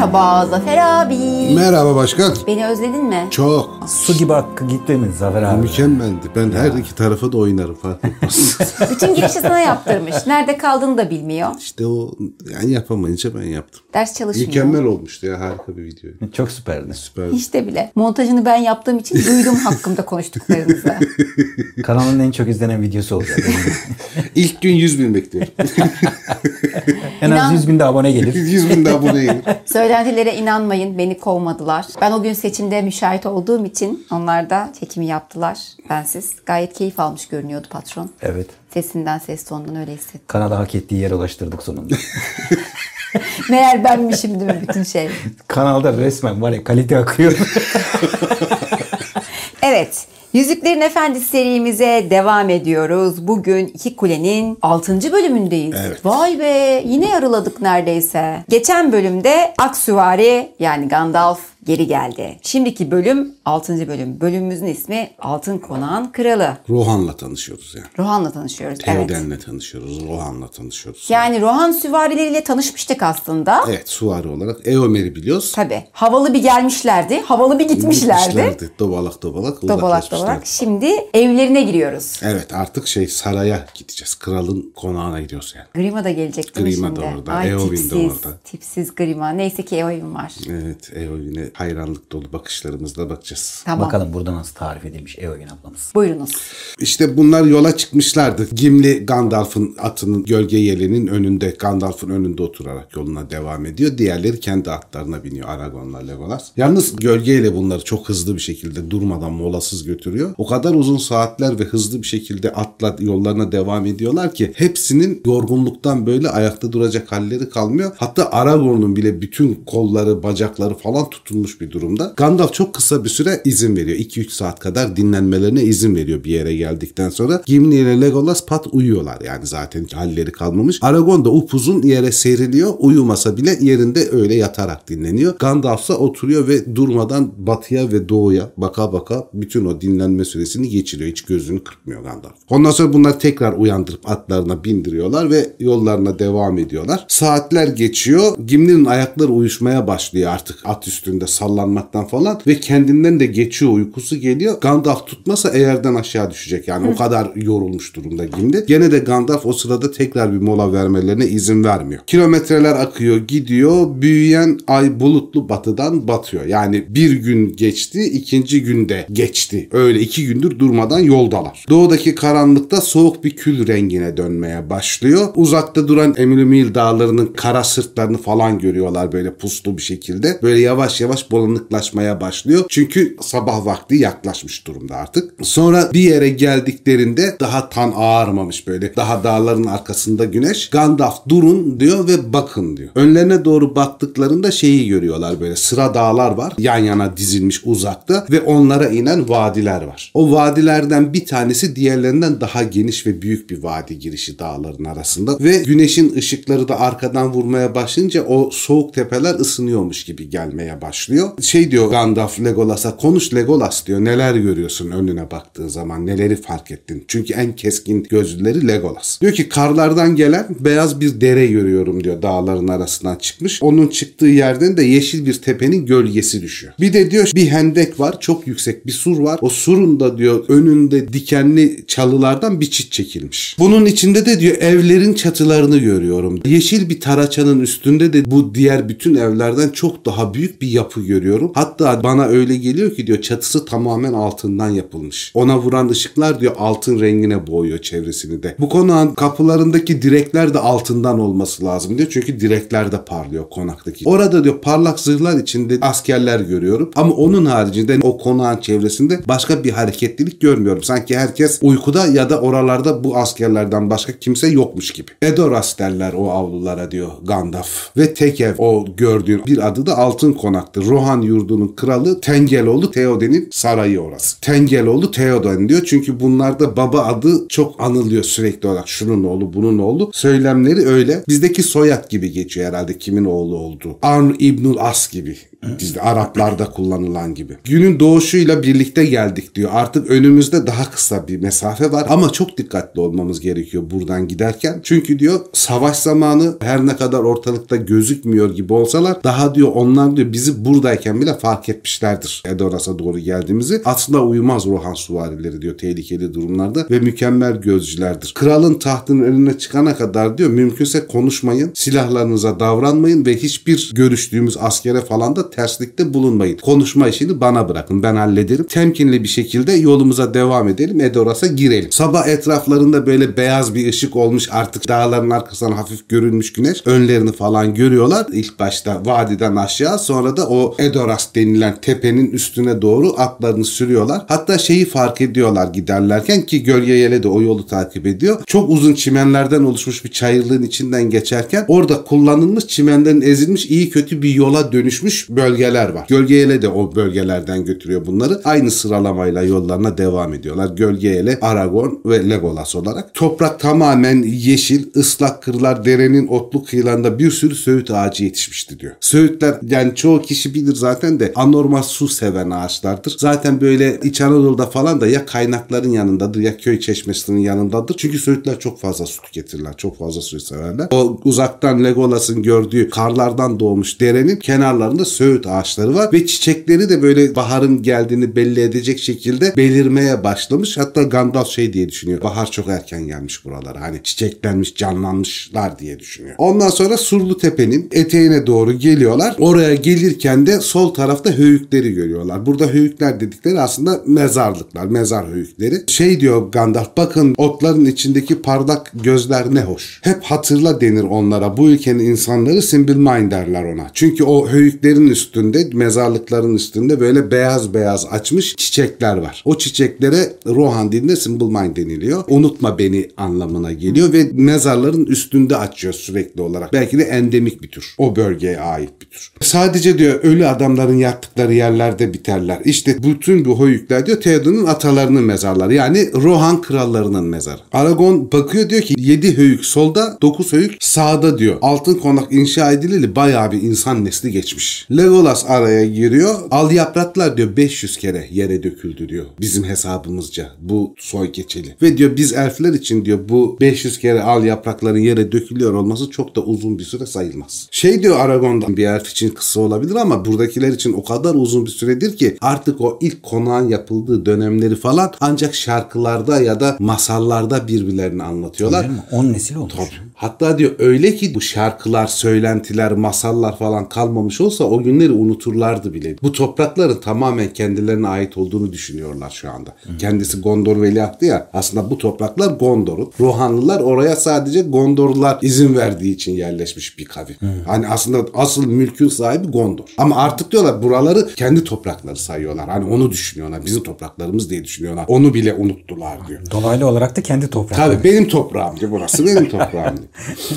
Merhaba Zafer abi. Merhaba başkan. Beni özledin mi? Çok. Su gibi hakkı gitti mi Zafer abi? Mükemmeldi. Ben her iki tarafa da oynarım fark etmez. Bütün girişi sana yaptırmış. Nerede kaldığını da bilmiyor. işte o yani yapamayınca ben yaptım. Ders çalışmıyor. Mükemmel olmuştu ya harika bir video. Çok süperdi. Süper. Hiç de bile. Montajını ben yaptığım için duydum hakkımda konuştuklarınızı. Kanalın en çok izlenen videosu olacak. İlk gün 100 bin bekliyorum. En az İnan- 100 binde abone gelir. 100 bin de abone gelir. Söylentilere inanmayın. Beni kovmadılar. Ben o gün seçimde müşahit olduğum için onlar da çekimi yaptılar. Bensiz. Gayet keyif almış görünüyordu patron. Evet. Sesinden, ses tonundan öyle hissettim. Kanala hak ettiği yere ulaştırdık sonunda. Meğer benmişim değil mi bütün şey? Kanalda resmen var ya kalite akıyor. Evet. Yüzüklerin Efendisi serimize devam ediyoruz. Bugün İki Kule'nin 6. bölümündeyiz. Evet. Vay be yine yarıladık neredeyse. Geçen bölümde Aksuvari yani Gandalf geri geldi. Şimdiki bölüm 6. bölüm. Bölümümüzün ismi Altın Konağın Kralı. Rohan'la tanışıyoruz yani. Rohan'la tanışıyoruz. Evet. Theoden'le tanışıyoruz. Rohan'la tanışıyoruz. Yani Rohan süvarileriyle tanışmıştık aslında. Evet suvari olarak Eomer'i biliyoruz. Tabii. Havalı bir gelmişlerdi. Havalı bir gitmişlerdi. Gitmişlerdi. Dobalak dobalak Dobalak dobalak. Şimdi evlerine giriyoruz. Evet artık şey saraya gideceğiz. Kralın konağına gidiyoruz yani. Grima da gelecek değil Grima şimdi? da orada, Ay, Eowyn de tipsiz, orada. Tipsiz Grima. Neyse ki Eowyn var. Evet Eowyn'e hayranlık dolu bakışlarımızla bakacağız. Tamam. Bakalım burada nasıl tarif edilmiş Eowyn ablamız. Buyurunuz. İşte bunlar yola çıkmışlardı. Gimli Gandalf'ın atının gölge yelenin önünde, Gandalf'ın önünde oturarak yoluna devam ediyor. Diğerleri kendi atlarına biniyor Aragorn'la Legolas. Yalnız gölgeyle bunları çok hızlı bir şekilde durmadan molasız götürüyor. O kadar uzun saatler ve hızlı bir şekilde atla yollarına devam ediyorlar ki hepsinin yorgunluktan böyle ayakta duracak halleri kalmıyor. Hatta Aragorn'un bile bütün kolları, bacakları falan tutulmuş bir durumda. Gandalf çok kısa bir süre izin veriyor. 2-3 saat kadar dinlenmelerine izin veriyor bir yere geldikten sonra. Gimli ile Legolas pat uyuyorlar yani zaten halleri kalmamış. Aragorn da upuzun yere seriliyor. Uyumasa bile yerinde öyle yatarak dinleniyor. Gandalf ise oturuyor ve durmadan batıya ve doğuya baka baka bütün o dinlenme süresini geçiriyor. Hiç gözünü kırpmıyor Gandalf. Ondan sonra bunlar tekrar uyandırıp atlarına bindiriyorlar ve yollarına devam ediyorlar. Saatler geçiyor. Gimli'nin ayakları uyuşmaya başlıyor artık at üstünde sallanmaktan falan ve kendinden de geçiyor uykusu geliyor. Gandalf tutmasa eğerden aşağı düşecek yani o kadar yorulmuş durumda Gimli. Gene de Gandalf o sırada tekrar bir mola vermelerine izin vermiyor. Kilometreler akıyor gidiyor büyüyen ay bulutlu batıdan batıyor. Yani bir gün geçti ikinci günde geçti. Öyle iki gündür durmadan yoldalar. Doğudaki karanlıkta soğuk bir kül rengine dönmeye başlıyor. Uzakta duran Emilmil dağlarının kara sırtlarını falan görüyorlar böyle puslu bir şekilde. Böyle yavaş yavaş bulanıklaşmaya başlıyor. Çünkü sabah vakti yaklaşmış durumda artık. Sonra bir yere geldiklerinde daha tan ağarmamış böyle. Daha dağların arkasında güneş. Gandalf durun diyor ve bakın diyor. Önlerine doğru baktıklarında şeyi görüyorlar böyle sıra dağlar var. Yan yana dizilmiş uzakta ve onlara inen vadiler var. O vadilerden bir tanesi diğerlerinden daha geniş ve büyük bir vadi girişi dağların arasında ve güneşin ışıkları da arkadan vurmaya başlayınca o soğuk tepeler ısınıyormuş gibi gelmeye başlıyor. Şey diyor Gandalf Legolas'a konuş Legolas diyor neler görüyorsun önüne baktığın zaman neleri fark ettin? Çünkü en keskin gözlüleri Legolas. Diyor ki karlardan gelen beyaz bir dere görüyorum diyor dağların arasından çıkmış. Onun çıktığı yerden de yeşil bir tepenin gölgesi düşüyor. Bir de diyor bir hendek var çok yüksek bir sur var. O surun da diyor önünde dikenli çalılardan bir çit çekilmiş. Bunun içinde de diyor evlerin çatılarını görüyorum. Yeşil bir taraçanın üstünde de bu diğer bütün evlerden çok daha büyük bir yapı görüyorum. Hatta bana öyle geliyor ki diyor çatısı tamamen altından yapılmış. Ona vuran ışıklar diyor altın rengine boğuyor çevresini de. Bu konağın kapılarındaki direkler de altından olması lazım diyor. Çünkü direkler de parlıyor konaktaki. Orada diyor parlak zırhlar içinde askerler görüyorum. Ama onun haricinde o konağın çevresinde başka bir hareketlilik görmüyorum. Sanki herkes uykuda ya da oralarda bu askerlerden başka kimse yokmuş gibi. Edoras derler o avlulara diyor Gandalf. Ve tek ev o gördüğün bir adı da Altın Konak'tı. Rohan yurdunun kralı Tengeloğlu Theoden'in sarayı orası. Tengeloğlu Theoden diyor çünkü bunlarda baba adı çok anılıyor sürekli olarak. Şunun oğlu bunun oğlu. Söylemleri öyle. Bizdeki soyad gibi geçiyor herhalde kimin oğlu olduğu. Arn İbnül As gibi Dizide Araplarda kullanılan gibi. Günün doğuşuyla birlikte geldik diyor. Artık önümüzde daha kısa bir mesafe var ama çok dikkatli olmamız gerekiyor buradan giderken. Çünkü diyor savaş zamanı her ne kadar ortalıkta gözükmüyor gibi olsalar daha diyor onlar diyor bizi buradayken bile fark etmişlerdir. Edoras'a doğru geldiğimizi. Aslında uyumaz Rohan süvarileri diyor tehlikeli durumlarda ve mükemmel gözcülerdir. Kralın tahtının önüne çıkana kadar diyor mümkünse konuşmayın, silahlarınıza davranmayın ve hiçbir görüştüğümüz askere falan da terslikte bulunmayın. Konuşma işini bana bırakın ben hallederim. Temkinli bir şekilde yolumuza devam edelim. Edoras'a girelim. Sabah etraflarında böyle beyaz bir ışık olmuş artık dağların arkasından hafif görünmüş güneş. Önlerini falan görüyorlar. İlk başta vadiden aşağı sonra da o Edoras denilen tepenin üstüne doğru atlarını sürüyorlar. Hatta şeyi fark ediyorlar giderlerken ki gölge yele de o yolu takip ediyor. Çok uzun çimenlerden oluşmuş bir çayırlığın içinden geçerken orada kullanılmış çimenlerin ezilmiş iyi kötü bir yola dönüşmüş bölgeler var. Gölge yele de o bölgelerden götürüyor bunları. Aynı sıralamayla yollarına devam ediyorlar. Gölge yele, Aragon ve Legolas olarak. Toprak tamamen yeşil, ıslak kırlar, derenin otlu kıyılarında bir sürü söğüt ağacı yetişmişti diyor. Söğütler yani çoğu kişi bilir zaten de anormal su seven ağaçlardır. Zaten böyle İç Anadolu'da falan da ya kaynakların yanındadır ya köy çeşmesinin yanındadır. Çünkü söğütler çok fazla su tüketirler. Çok fazla su severler. O uzaktan Legolas'ın gördüğü karlardan doğmuş derenin kenarlarında söğüt ağaçları var ve çiçekleri de böyle baharın geldiğini belli edecek şekilde belirmeye başlamış. Hatta Gandalf şey diye düşünüyor. Bahar çok erken gelmiş buralara. Hani çiçeklenmiş, canlanmışlar diye düşünüyor. Ondan sonra Surlu Tepe'nin eteğine doğru geliyorlar. Oraya gelirken de sol tarafta höyükleri görüyorlar. Burada höyükler dedikleri aslında mezarlıklar, mezar höyükleri. Şey diyor Gandalf, bakın otların içindeki parlak gözler ne hoş. Hep hatırla denir onlara. Bu ülkenin insanları Simbilmain derler ona. Çünkü o höyüklerin üstünde, mezarlıkların üstünde böyle beyaz beyaz açmış çiçekler var. O çiçeklere Rohan dilinde Simbilmain deniliyor. Unutma beni anlamına geliyor ve mezarların üstünde açıyor sürekli olarak. Belki de endemik bir tür. O bölgeye ait bir tür. Sadece diyor ölü adamların yattıkları yerlerde biterler. İşte bütün bu hoyuklar diyor Theoden'ın atalarının mezarları. Yani Rohan krallarının mezarı. Aragon bakıyor diyor ki 7 höyük solda 9 höyük sağda diyor. Altın konak inşa edileli bayağı bir insan nesli geçmiş. Legolas araya giriyor. Al yapraklar diyor 500 kere yere döküldü diyor. Bizim hesabımızca bu soy geçeli. Ve diyor biz elfler için diyor bu 500 kere al yaprakların yere dökülüyor olması çok da uzun bir süre sayılmaz. Şey diyor Aragon'dan bir elf için kısa olabilir ama buradakiler için o kadar uzun bir süredir ki artık o ilk konağın yapıldığı dönemleri falan ancak şarkılarda ya da masallarda birbirlerini anlatıyorlar. Mi? 10 nesil olmuş. Tabii. Hatta diyor öyle ki bu şarkılar, söylentiler, masallar falan kalmamış olsa o günleri unuturlardı bile. Bu toprakların tamamen kendilerine ait olduğunu düşünüyorlar şu anda. Kendisi Gondor veliahtı ya. Aslında bu topraklar Gondor'un. Rohanlılar oraya sadece Gondorlular izin verdiği için yerleşmiş bir kavim. Hani aslında asıl mülkün sahibi Gondor. Ama artık diyorlar buraları kendi toprakları sayıyorlar. Hani onu düşünüyorlar. Bizim topraklarımız diye düşünüyorlar. Onu bile unuttular diyor. Dolaylı olarak da kendi toprağı. Tabii benim toprağım diyor. Burası benim toprağım diyor.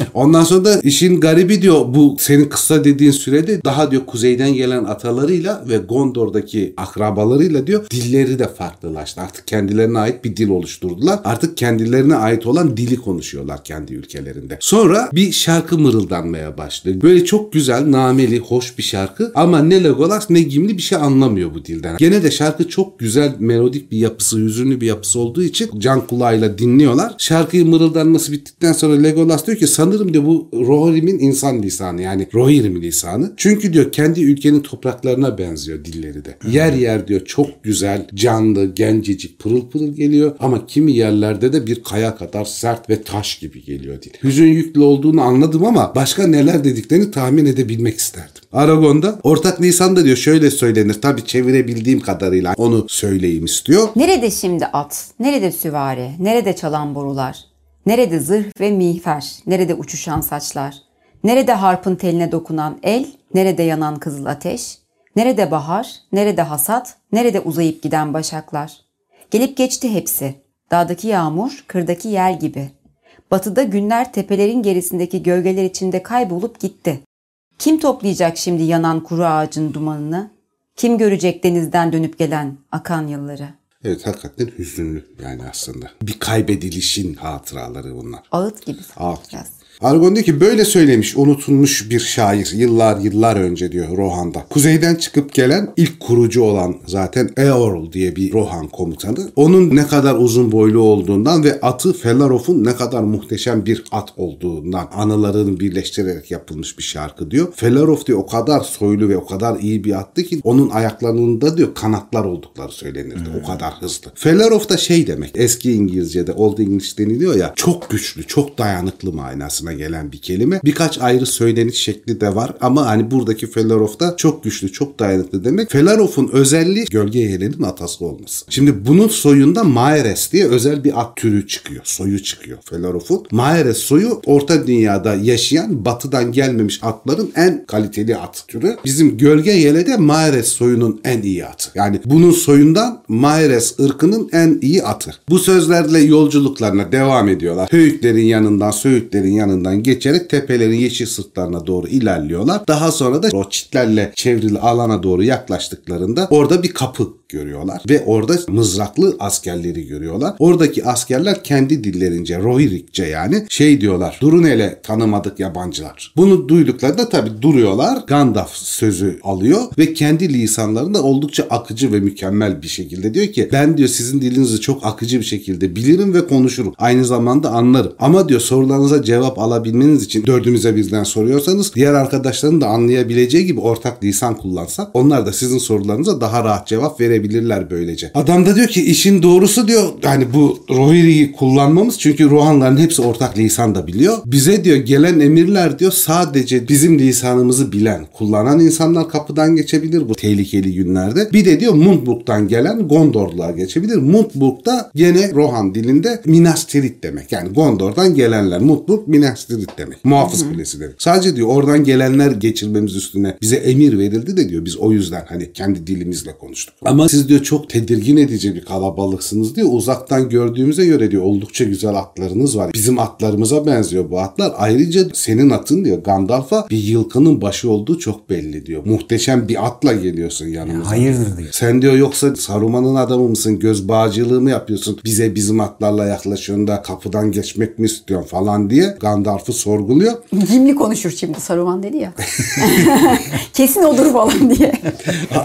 Ondan sonra da işin garibi diyor bu senin kısa dediğin sürede daha diyor kuzeyden gelen atalarıyla ve Gondor'daki akrabalarıyla diyor dilleri de farklılaştı. Artık kendilerine ait bir dil oluşturdular. Artık kendilerine ait olan dili konuşuyorlar kendi ülkelerinde. Sonra bir şarkı mırıldanmaya başladı. Böyle çok güzel, nameli, hoş bir şarkı ama ne Legolas ne Gimli bir şey anlamıyor bu dilden. Gene de şarkı çok güzel, melodik bir yapısı, hüzünlü bir yapısı olduğu için can kulağıyla dinliyorlar. Şarkıyı mırıldanması bittikten sonra Legolas diyor ki sanırım diyor bu Rohirrim'in insan lisanı yani Rohirrim lisanı. Çünkü diyor kendi ülkenin topraklarına benziyor dilleri de. Yer yer diyor çok güzel, canlı, gencecik, pırıl pırıl geliyor ama kimi yerlerde de bir kaya kadar sert ve taş gibi geliyor dil. Hüzün yüklü olduğunu anladım ama başka neler dediklerini tahmin edebilmek isterdim. Aragon'da ortak lisanda diyor şöyle söylenir. Tabi çevirebildiğim kadarıyla onu söyleyeyim istiyor. Nerede şimdi at? Nerede süvari? Nerede çalan borular? Nerede zırh ve miğfer? Nerede uçuşan saçlar? Nerede harpın teline dokunan el? Nerede yanan kızıl ateş? Nerede bahar? Nerede hasat? Nerede uzayıp giden başaklar? Gelip geçti hepsi. Dağdaki yağmur, kırdaki yel gibi. Batıda günler tepelerin gerisindeki gölgeler içinde kaybolup gitti. Kim toplayacak şimdi yanan kuru ağacın dumanını? Kim görecek denizden dönüp gelen akan yılları? Evet hakikaten hüzünlü yani aslında. Bir kaybedilişin hatıraları bunlar. Ağıt gibi Ağıt. biraz. Aragon diyor ki böyle söylemiş unutulmuş bir şair yıllar yıllar önce diyor Rohan'da. Kuzeyden çıkıp gelen ilk kurucu olan zaten Eorl diye bir Rohan komutanı. Onun ne kadar uzun boylu olduğundan ve atı Felarov'un ne kadar muhteşem bir at olduğundan anılarını birleştirerek yapılmış bir şarkı diyor. Felarov diyor o kadar soylu ve o kadar iyi bir attı ki onun ayaklarında diyor kanatlar oldukları söylenirdi. O kadar hızlı. Felarov da şey demek eski İngilizce'de Old English deniliyor ya çok güçlü, çok dayanıklı manasına gelen bir kelime. Birkaç ayrı söyleniş şekli de var ama hani buradaki Felarov da çok güçlü, çok dayanıklı demek. Felarov'un özelliği gölge yelenin atası olması. Şimdi bunun soyunda Maeres diye özel bir at türü çıkıyor. Soyu çıkıyor Felarov'un. Maeres soyu Orta Dünya'da yaşayan batıdan gelmemiş atların en kaliteli at türü. Bizim gölge yelede Maeres soyunun en iyi atı. Yani bunun soyundan Maeres ırkının en iyi atı. Bu sözlerle yolculuklarına devam ediyorlar. Höyüklerin yanından, Söğütlerin yanından geçerek tepelerin yeşil sırtlarına doğru ilerliyorlar. Daha sonra da o çitlerle çevrili alana doğru yaklaştıklarında orada bir kapı görüyorlar ve orada mızraklı askerleri görüyorlar. Oradaki askerler kendi dillerince, Rohirikçe yani şey diyorlar. Durun hele tanımadık yabancılar. Bunu duyduklarında tabii duruyorlar. Gandalf sözü alıyor ve kendi lisanlarında oldukça akıcı ve mükemmel bir şekilde diyor ki ben diyor sizin dilinizi çok akıcı bir şekilde bilirim ve konuşurum. Aynı zamanda anlarım. Ama diyor sorularınıza cevap alabilmeniz için dördümüze birden soruyorsanız diğer arkadaşların da anlayabileceği gibi ortak lisan kullansak onlar da sizin sorularınıza daha rahat cevap verebilirler böylece. Adam da diyor ki işin doğrusu diyor hani bu Rohirri'yi kullanmamız çünkü Rohanların hepsi ortak lisan da biliyor. Bize diyor gelen emirler diyor sadece bizim lisanımızı bilen, kullanan insanlar kapıdan geçebilir bu tehlikeli günlerde. Bir de diyor Mundburg'dan gelen Gondorlular geçebilir. Mundburg'da gene Rohan dilinde Minas Tirith demek. Yani Gondor'dan gelenler. Mundburg Minas Tirith demek. Muhafız Kulesi demek. Sadece diyor oradan gelenler geçirmemiz üstüne bize emir verildi de diyor biz o yüzden hani kendi dilimizle konuştuk. Ama siz diyor çok tedirgin edici bir kalabalıksınız diyor. Uzaktan gördüğümüze göre diyor oldukça güzel atlarınız var. Bizim atlarımıza benziyor bu atlar. Ayrıca senin atın diyor Gandalf'a bir yılkının başı olduğu çok belli diyor. Muhteşem bir atla geliyorsun yanımıza. Hayırdır diyor. Sen diyor yoksa Saruman'ın adamı mısın? Göz bağcılığı mı yapıyorsun? Bize bizim atlarla yaklaşıyorsun da kapıdan geçmek mi istiyorsun falan diye Gandalf'ı sorguluyor. Gimli konuşur şimdi Saruman dedi ya. Kesin odur falan diye.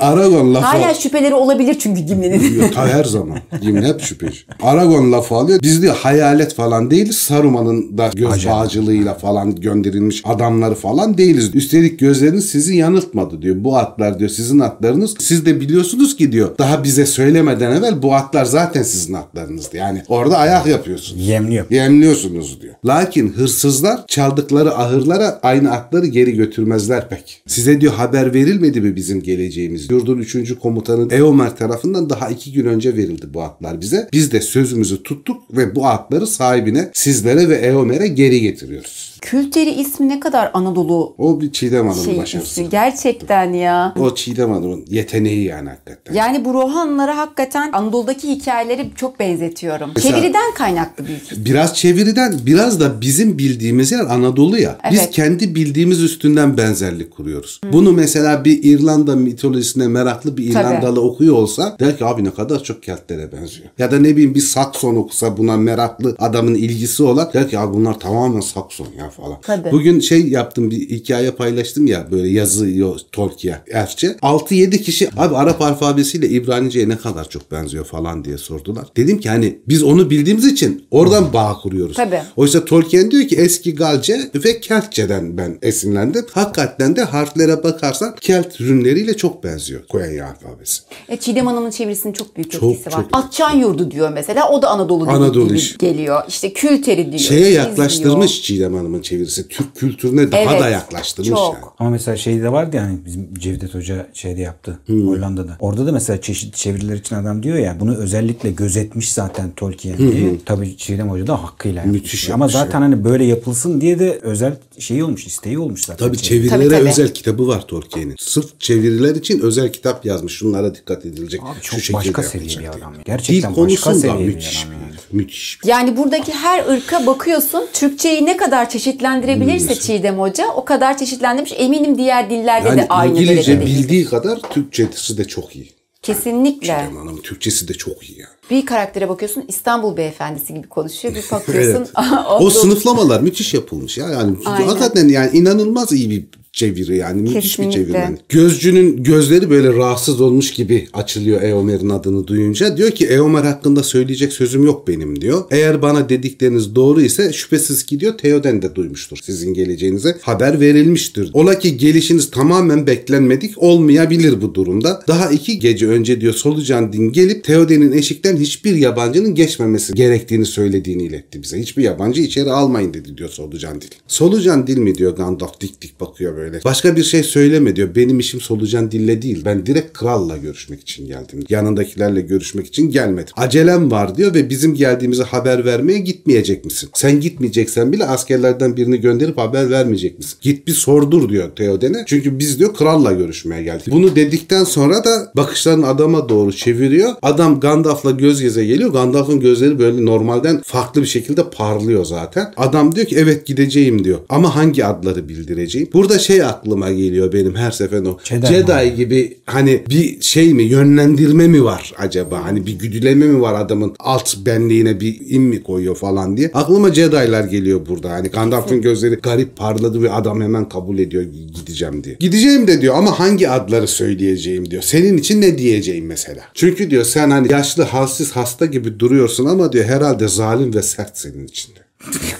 Aragon lafı... Hala şüpheleri olabilir çünkü Gimli'nin. Ta her zaman. Yemin hep şüpheci. Aragon lafı alıyor. Biz diyor hayalet falan değiliz. Saruman'ın da göz Ajan. bağcılığıyla falan gönderilmiş adamları falan değiliz. Üstelik gözleriniz sizi yanıltmadı diyor. Bu atlar diyor sizin atlarınız. Siz de biliyorsunuz ki diyor daha bize söylemeden evvel bu atlar zaten sizin atlarınızdı. Yani orada ayak yapıyorsunuz. Yemliyor. Yemliyorsunuz diyor. Lakin hırsızlar çaldıkları ahırlara aynı atları geri götürmezler pek. Size diyor haber verilmedi mi bizim geleceğimiz? Yurdun 3. komutanı Eomer tarafından daha iki gün önce verildi bu atlar bize. Biz de sözümüzü tuttuk ve bu atları sahibine sizlere ve Eomer'e geri getiriyoruz. Külteri ismi ne kadar Anadolu O bir Çiğdem Hanım'ın şey başarısı. Gerçekten ya. O Çiğdem Hanım'ın yeteneği yani hakikaten. Yani bu Rohanlara hakikaten Anadolu'daki hikayeleri çok benzetiyorum. Mesela- Çeviriden kaynaklı büyük. Biraz çeviriden biraz da bizim bildiğimiz yer Anadolu ya. Biz Evet. kendi bildiğimiz üstünden benzerlik kuruyoruz. Bunu mesela bir İrlanda mitolojisine meraklı bir Tabii. İrlandalı okuyor olsa der ki abi ne kadar çok Keltlere benziyor. Ya da ne bileyim bir Sakson okusa buna meraklı adamın ilgisi olan der ki abi bunlar tamamen Sakson ya falan. Tabii. Bugün şey yaptım bir hikaye paylaştım ya böyle yazıyor Tolkien Elfçe. 6-7 kişi abi Arap alfabesiyle İbranice'ye ne kadar çok benziyor falan diye sordular. Dedim ki hani biz onu bildiğimiz için oradan bağ kuruyoruz. Tabii. Oysa Tolkien diyor ki eski Galce ve Keltçeden ben esinlendim. Hakikaten de harflere bakarsan Kelt rünleriyle çok benziyor Konya alfabesi. E, Çiğdem Hanım'ın çevirisinin çok büyük Çok, etkisi var. çok. Atçan yurdu diyor mesela. O da Anadolu, Anadolu gibi iş. geliyor. İşte külteri diyor. Şeye yaklaştırmış diyor. Çiğdem Hanım'ın çevirisi. Türk kültürüne daha Evet, da yaklaştırmış çok. yani. Ama mesela şey de vardı yani bizim Cevdet Hoca şeyde yaptı Hollanda'da. Orada da mesela çeşitli çeviriler için adam diyor ya bunu özellikle gözetmiş zaten Tolkien diye. Tabii Çiğdem Hoca da hakkıyla yapmış. Müthiş Ama zaten hani böyle yapılsın diye de özel şeyi olmuş, isteği olmuş zaten. Tabii çeviri. çevirilere Tabii, tabii. özel kitabı var Tolkien'in. Sırf çeviriler için özel kitap yazmış. Şunlara dikkat edilecek. Abi şu çok şekilde başka seviye bir adam ya. Gerçekten Dil başka seviye bir müthiş adam bir yani. herif. Müthiş. Yani buradaki her ırka bakıyorsun. Türkçeyi ne kadar çeşitlendirebilirse Çiğdem Hoca o kadar çeşitlendirmiş. Eminim diğer dillerde Yani de aynı İngilizce bildiği kadar Türkçesi de çok iyi. Kesinlikle. Çiğdem Hanım Türkçesi de çok iyi yani. Bir karaktere bakıyorsun İstanbul beyefendisi gibi konuşuyor. Bir bakıyorsun Evet. o, sınıflamalar müthiş yapılmış ya. Yani Aynen. hakikaten yani inanılmaz iyi bir çeviri yani müthiş bir Kesinlikle. çeviri. Yani. Gözcünün gözleri böyle rahatsız olmuş gibi açılıyor Eomer'in adını duyunca. Diyor ki Eomer hakkında söyleyecek sözüm yok benim diyor. Eğer bana dedikleriniz doğru ise şüphesiz ki diyor Theoden de duymuştur. Sizin geleceğinize haber verilmiştir. Ola ki gelişiniz tamamen beklenmedik olmayabilir bu durumda. Daha iki gece önce diyor Solucan Din gelip Theoden'in eşikten hiçbir yabancının geçmemesi gerektiğini söylediğini iletti bize. Hiçbir yabancı içeri almayın dedi diyor Solucan Dil. Solucan Dil mi diyor Gandalf dik dik bakıyor böyle. Başka bir şey söyleme diyor. Benim işim Solucan Dil'le değil. Ben direkt kralla görüşmek için geldim. Yanındakilerle görüşmek için gelmedim. Acelem var diyor ve bizim geldiğimizi haber vermeye gitmeyecek misin? Sen gitmeyeceksen bile askerlerden birini gönderip haber vermeyecek misin? Git bir sordur diyor Theoden'e. Çünkü biz diyor kralla görüşmeye geldik. Bunu dedikten sonra da bakışlarını adama doğru çeviriyor. Adam Gandalf'la göz göze geliyor. Gandalf'ın gözleri böyle normalden farklı bir şekilde parlıyor zaten. Adam diyor ki evet gideceğim diyor. Ama hangi adları bildireceğim? Burada şey aklıma geliyor benim her seferinde o. Jedi Jedi, mi? gibi hani bir şey mi yönlendirme mi var acaba? Hani bir güdüleme mi var adamın alt benliğine bir im mi koyuyor falan diye. Aklıma Jedi'lar geliyor burada. Hani Gandalf'ın gözleri garip parladı ve adam hemen kabul ediyor gideceğim diye. Gideceğim de diyor ama hangi adları söyleyeceğim diyor. Senin için ne diyeceğim mesela? Çünkü diyor sen hani yaşlı halsiz hasta gibi duruyorsun ama diyor herhalde zalim ve sert senin için diyor.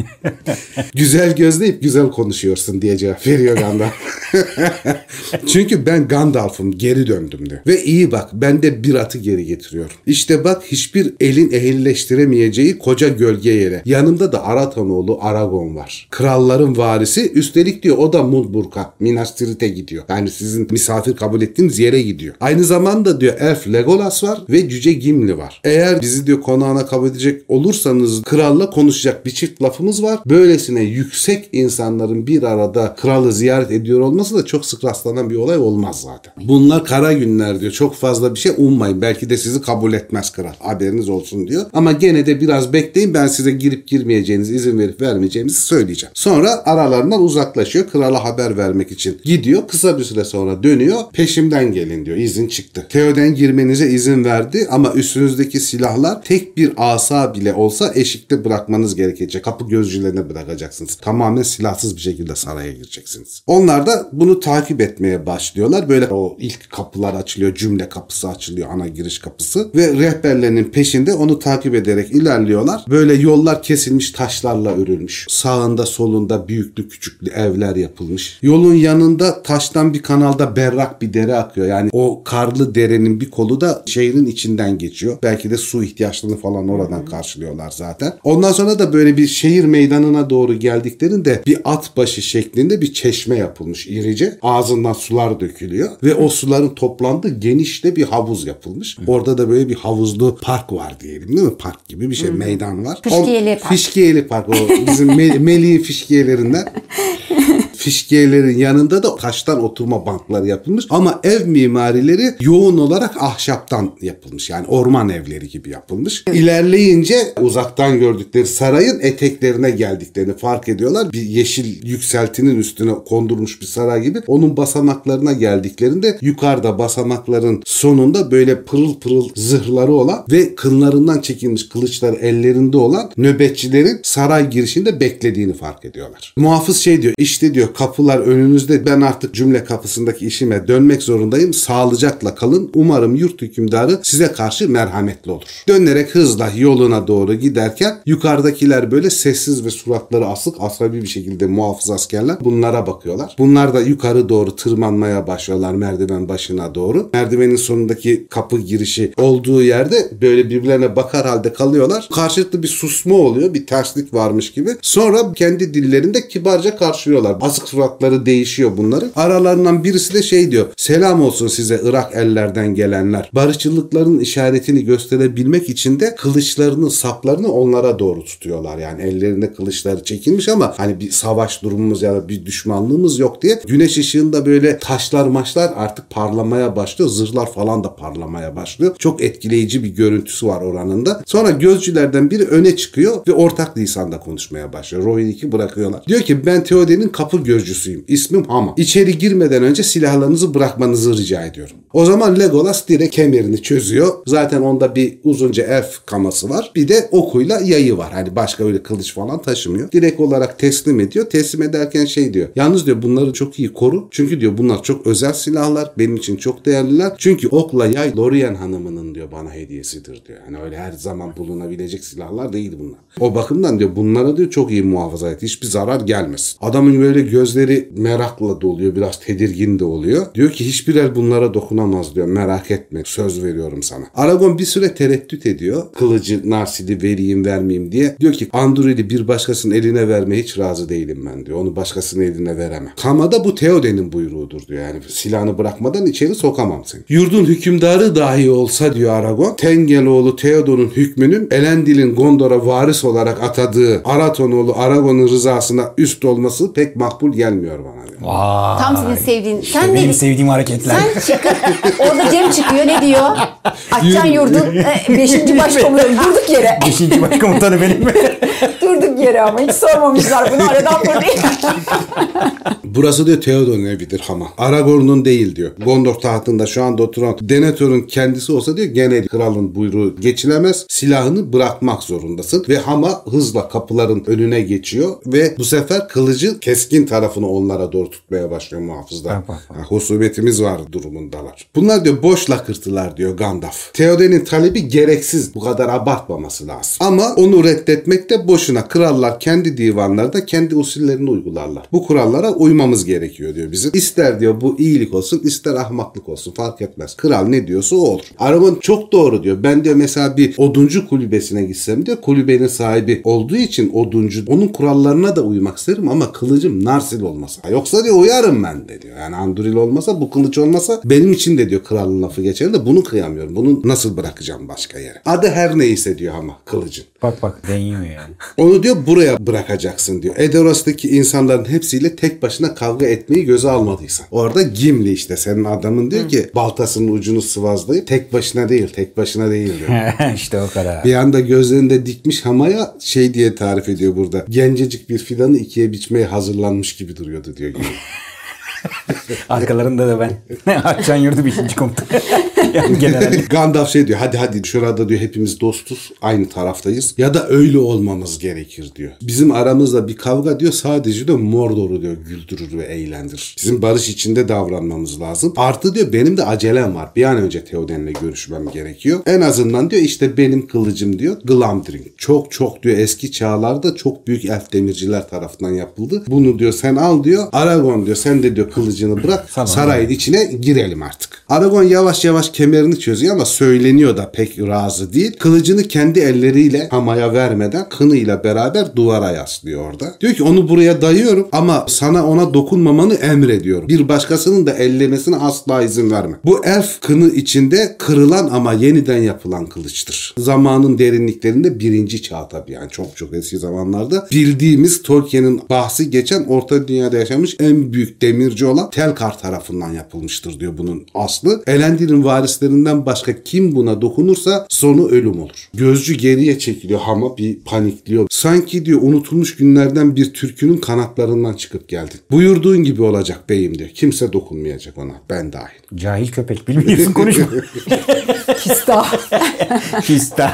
güzel gözleyip güzel konuşuyorsun diye cevap veriyor Gandalf. Çünkü ben Gandalf'ım geri döndüm diyor. Ve iyi bak ben de bir atı geri getiriyorum. İşte bak hiçbir elin ehilleştiremeyeceği koca gölge yere. Yanımda da Aratanoğlu Aragon var. Kralların varisi üstelik diyor o da Mudburg'a Minas Tirith'e gidiyor. Yani sizin misafir kabul ettiğiniz yere gidiyor. Aynı zamanda diyor Elf Legolas var ve Cüce Gimli var. Eğer bizi diyor konağına kabul edecek olursanız kralla konuşacak bir çift lafımız var. Böylesine yüksek insanların bir arada kralı ziyaret ediyor olması da çok sık rastlanan bir olay olmaz zaten. Bunlar kara günler diyor. Çok fazla bir şey ummayın. Belki de sizi kabul etmez kral. Haberiniz olsun diyor. Ama gene de biraz bekleyin. Ben size girip girmeyeceğinizi izin verip vermeyeceğimizi söyleyeceğim. Sonra aralarından uzaklaşıyor. Krala haber vermek için gidiyor. Kısa bir süre sonra dönüyor. Peşimden gelin diyor. İzin çıktı. Theoden girmenize izin verdi ama üstünüzdeki silahlar tek bir asa bile olsa eşikte bırakmanız gerekecek. Kapı gözcülerine bırakacaksınız. Tamamen silahsız bir şekilde saraya gireceksiniz. Onlar da bunu takip etmeye başlıyorlar. Böyle o ilk kapılar açılıyor. Cümle kapısı açılıyor. Ana giriş kapısı. Ve rehberlerinin peşinde onu takip ederek ilerliyorlar. Böyle yollar kesilmiş taşlarla örülmüş. Sağında solunda büyüklü küçüklü evler yapılmış. Yolun yanında taştan bir kanalda berrak bir dere akıyor. Yani o karlı derenin bir kolu da şehrin içinden geçiyor. Belki de su ihtiyaçlarını falan oradan karşılıyorlar zaten. Ondan sonra da böyle bir şehir meydanına doğru geldiklerinde bir at başı şeklinde bir çeşme yapılmış irice. Ağzından sular dökülüyor ve o suların toplandığı geniş de bir havuz yapılmış. Orada da böyle bir havuzlu park var diyelim değil mi? Park gibi bir şey meydan var. Fişkiyeli park. Fişkiyeli park o bizim Me- Melih'in fişkiyelerinden. fişkiyelerin yanında da taştan oturma bankları yapılmış ama ev mimarileri yoğun olarak ahşaptan yapılmış. Yani orman evleri gibi yapılmış. İlerleyince uzaktan gördükleri sarayın eteklerine geldiklerini fark ediyorlar. Bir yeşil yükseltinin üstüne kondurmuş bir saray gibi. Onun basamaklarına geldiklerinde yukarıda basamakların sonunda böyle pırıl pırıl zırhları olan ve kınlarından çekilmiş kılıçlar ellerinde olan nöbetçilerin saray girişinde beklediğini fark ediyorlar. Muhafız şey diyor işte diyor kapılar önünüzde ben artık cümle kapısındaki işime dönmek zorundayım. Sağlıcakla kalın. Umarım yurt hükümdarı size karşı merhametli olur. Dönerek hızla yoluna doğru giderken yukarıdakiler böyle sessiz ve suratları asık asabi bir şekilde muhafız askerler bunlara bakıyorlar. Bunlar da yukarı doğru tırmanmaya başlıyorlar merdiven başına doğru. Merdivenin sonundaki kapı girişi olduğu yerde böyle birbirlerine bakar halde kalıyorlar. Karşılıklı bir susma oluyor. Bir terslik varmış gibi. Sonra kendi dillerinde kibarca karşılıyorlar. Asık suratları değişiyor bunların. Aralarından birisi de şey diyor. Selam olsun size Irak ellerden gelenler. Barışçılıkların işaretini gösterebilmek için de kılıçlarının saplarını onlara doğru tutuyorlar. Yani ellerinde kılıçları çekilmiş ama hani bir savaş durumumuz ya da bir düşmanlığımız yok diye güneş ışığında böyle taşlar maçlar artık parlamaya başlıyor. Zırhlar falan da parlamaya başlıyor. Çok etkileyici bir görüntüsü var oranın da. Sonra gözcülerden biri öne çıkıyor ve ortak lisanda konuşmaya başlıyor. Rohirrim'i bırakıyorlar. Diyor ki ben Theoden'in kapı gözcüsüyüm. İsmim Hama. İçeri girmeden önce silahlarınızı bırakmanızı rica ediyorum. O zaman Legolas direkt kemerini çözüyor. Zaten onda bir uzunca elf kaması var. Bir de okuyla yayı var. Hani başka öyle kılıç falan taşımıyor. Direkt olarak teslim ediyor. Teslim ederken şey diyor. Yalnız diyor bunları çok iyi koru. Çünkü diyor bunlar çok özel silahlar. Benim için çok değerliler. Çünkü okla yay Lorien hanımının diyor bana hediyesidir diyor. Yani öyle her zaman bulunabilecek silahlar değil bunlar. O bakımdan diyor bunlara diyor çok iyi muhafaza et. Hiçbir zarar gelmesin. Adamın böyle gözleri merakla doluyor. Biraz tedirgin de oluyor. Diyor ki hiçbir el bunlara dokunamaz diyor. Merak etme. Söz veriyorum sana. Aragon bir süre tereddüt ediyor. Kılıcı Narsil'i vereyim vermeyeyim diye. Diyor ki Andurili bir başkasının eline vermeye hiç razı değilim ben diyor. Onu başkasının eline veremem. Kamada bu Theoden'in buyruğudur diyor. Yani silahını bırakmadan içeri sokamam seni. Yurdun hükümdarı dahi olsa diyor Aragon. Tengeloğlu Theoden'un hükmünün Elendil'in Gondor'a varis olarak atadığı Aratonoğlu Aragon'un rızasına üst olması pek makbul gelmiyor bana diyor. Vay. Tam senin sevdiğin. İşte Sen benim ne? sevdiğim hareketler. Sen çıkıp orada Cem çıkıyor ne diyor? Açcan Yurdun 5. başkomutanı durduk yere. Beşinci başkomutanı benim. durduk yere ama hiç sormamışlar bunu aradan fırlayın. Burası diyor Theoden'in evidir ama. Aragorn'un değil diyor. Gondor tahtında şu anda oturan Denethor'un kendisi olsa diyor gene kralın buyruğu geçilemez. Silahını bırakmak zorundasın. Ve Hama hızla kapıların önüne geçiyor ve bu sefer kılıcı keskin tarafını onlara doğru tutmaya başlıyor muhafızlar. Ha, Husubetimiz var durumundalar. Bunlar diyor boş lakırtılar diyor Gandalf. Theoden'in talebi gereksiz. Bu kadar abartmaması lazım. Ama onu reddetmek de boşuna. Krallar kendi divanlarda kendi usullerini uygularlar. Bu kurallara uymamız gerekiyor diyor bizim. İster diyor bu iyilik olsun ister ahmaklık olsun fark etmez. Kral ne diyorsa o olur. Aragon çok doğru diyor. Ben diyor mesela bir oduncu kulübesine gitsem diyor kulübenin sahibi olduğu için oduncu onun kurallarına da uymak isterim ama kılıcım Narsil olmasa. Yoksa diyor uyarım ben de diyor. Yani Anduril olmasa bu kılıç olmasa benim için de diyor kralın lafı geçer de bunu kıyamıyorum. Bunu nasıl bırakacağım başka yere? Adı her neyse diyor ama kılıcın. bak bak deniyor yani. Onu diyor buraya bırakacaksın diyor. Edoras'taki insanların hepsiyle tek başına kavga etmeyi göze almadıysan. Orada Gimli işte senin adamın diyor ki baltasının ucunu sıvazlayıp tek başına değil tek başına değil diyor. işte o kadar. Bir anda gözlerinde dikmiş hamaya şey diye tarif ediyor burada. Gencecik bir fidanı ikiye biçmeye hazırlanmış gibi duruyordu diyor. Gimli. Arkalarında da ben. Açan yurdu beşinci komutan. Yani general. Gandalf şey diyor hadi hadi şurada diyor hepimiz dostuz aynı taraftayız ya da öyle olmamız gerekir diyor. Bizim aramızda bir kavga diyor sadece diyor Mordor'u diyor güldürür ve eğlendirir. Bizim barış içinde davranmamız lazım. Artı diyor benim de acelem var. Bir an önce Theoden'le görüşmem gerekiyor. En azından diyor işte benim kılıcım diyor Glamdring. Çok çok diyor eski çağlarda çok büyük elf demirciler tarafından yapıldı. Bunu diyor sen al diyor. Aragon diyor sen de diyor kılıcını bırak. Sarayın içine girelim artık. Aragon yavaş yavaş kemerini çözüyor ama söyleniyor da pek razı değil. Kılıcını kendi elleriyle Hama'ya vermeden kınıyla beraber duvara yaslıyor orada. Diyor ki onu buraya dayıyorum ama sana ona dokunmamanı emrediyorum. Bir başkasının da ellemesine asla izin verme. Bu elf kını içinde kırılan ama yeniden yapılan kılıçtır. Zamanın derinliklerinde birinci çağ tabii yani çok çok eski zamanlarda bildiğimiz Tolkien'in bahsi geçen Orta Dünya'da yaşamış en büyük demirci olan Telkar tarafından yapılmıştır diyor bunun aslı. Elendil'in varislerinden başka kim buna dokunursa sonu ölüm olur. Gözcü geriye çekiliyor ama bir panikliyor. Sanki diyor unutulmuş günlerden bir türkünün kanatlarından çıkıp geldin. Buyurduğun gibi olacak beyim diyor. Kimse dokunmayacak ona. Ben dahil. Cahil köpek bilmiyorsun konuşma. Kista. Pista.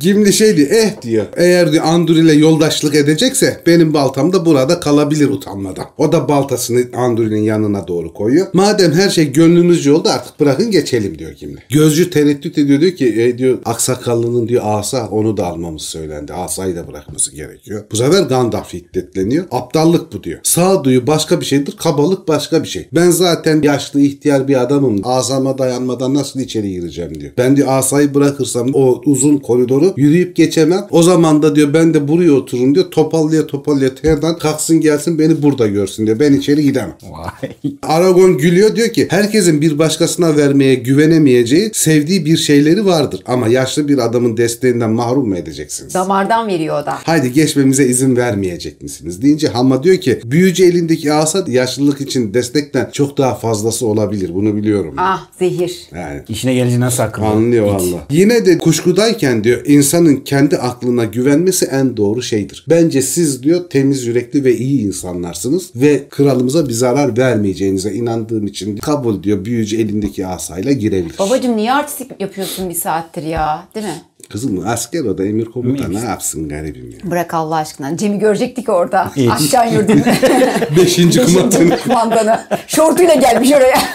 Gimli şey diyor eh diyor eğer diyor Anduril'e yoldaşlık edecekse benim baltam da burada kalabilir utanmadan. O da baltasını Anduril'in yanına doğru koyuyor. Madem her şey gönlünüzce oldu artık bırakın geçelim diyor Gimli. Gözcü tereddüt ediyor diyor ki e, diyor aksakallının diyor asa onu da almamız söylendi. Asayı da bırakması gerekiyor. Bu sefer Gandalf hiddetleniyor. Aptallık bu diyor. Sağduyu başka bir şeydir kabalık başka bir şey. Ben zaten yaşlı ihtiyar bir adamım. Asama dayanmadan nasıl içeri gireceğim diyor. Ben diyor asayı bırakırsam o uzun koridoru yürüyüp geçemem. O zaman da diyor ben de buraya otururum diyor. Topallıya topallıya terden kalksın gelsin beni burada görsün diyor. Ben içeri gidemem. Vay. Aragon gülüyor diyor ki herkesin bir başkasına vermeye güvenemeyeceği sevdiği bir şeyleri vardır. Ama yaşlı bir adamın desteğinden mahrum mu edeceksiniz? Damardan veriyor o da. Haydi geçmemize izin vermeyecek misiniz? Deyince Hamma diyor ki büyücü elindeki asa yaşlılık için destekten çok daha daha fazlası olabilir. Bunu biliyorum. Ah zehir. Yani İşine gelince nasıl akıllı? Anlıyor valla. Yine de kuşkudayken diyor insanın kendi aklına güvenmesi en doğru şeydir. Bence siz diyor temiz yürekli ve iyi insanlarsınız ve kralımıza bir zarar vermeyeceğinize inandığım için kabul diyor büyücü elindeki asayla girebilir. Babacım niye artistik yapıyorsun bir saattir ya? Değil mi? Kızım asker o da emir komuta ne yapsın garibim ya. Bırak Allah aşkına. Cem'i görecektik orada. Akşam yurdunu. Beşinci kumandanı. kumandanı. Şortuyla gelmiş oraya.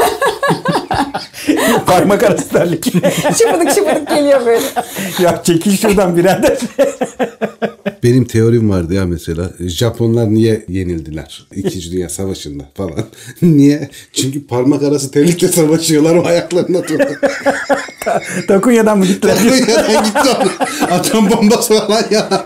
Parmak arası terlik. şıpıdık şıpıdık geliyor böyle. ya çekil şuradan birader. Benim teorim vardı ya mesela. Japonlar niye yenildiler? İkinci Dünya Savaşı'nda falan. niye? Çünkü parmak arası terlikle savaşıyorlar o ayaklarına tutuyor. Takunya'dan mı gittiler? Konya'dan gitti onu. Atom bombası falan ya.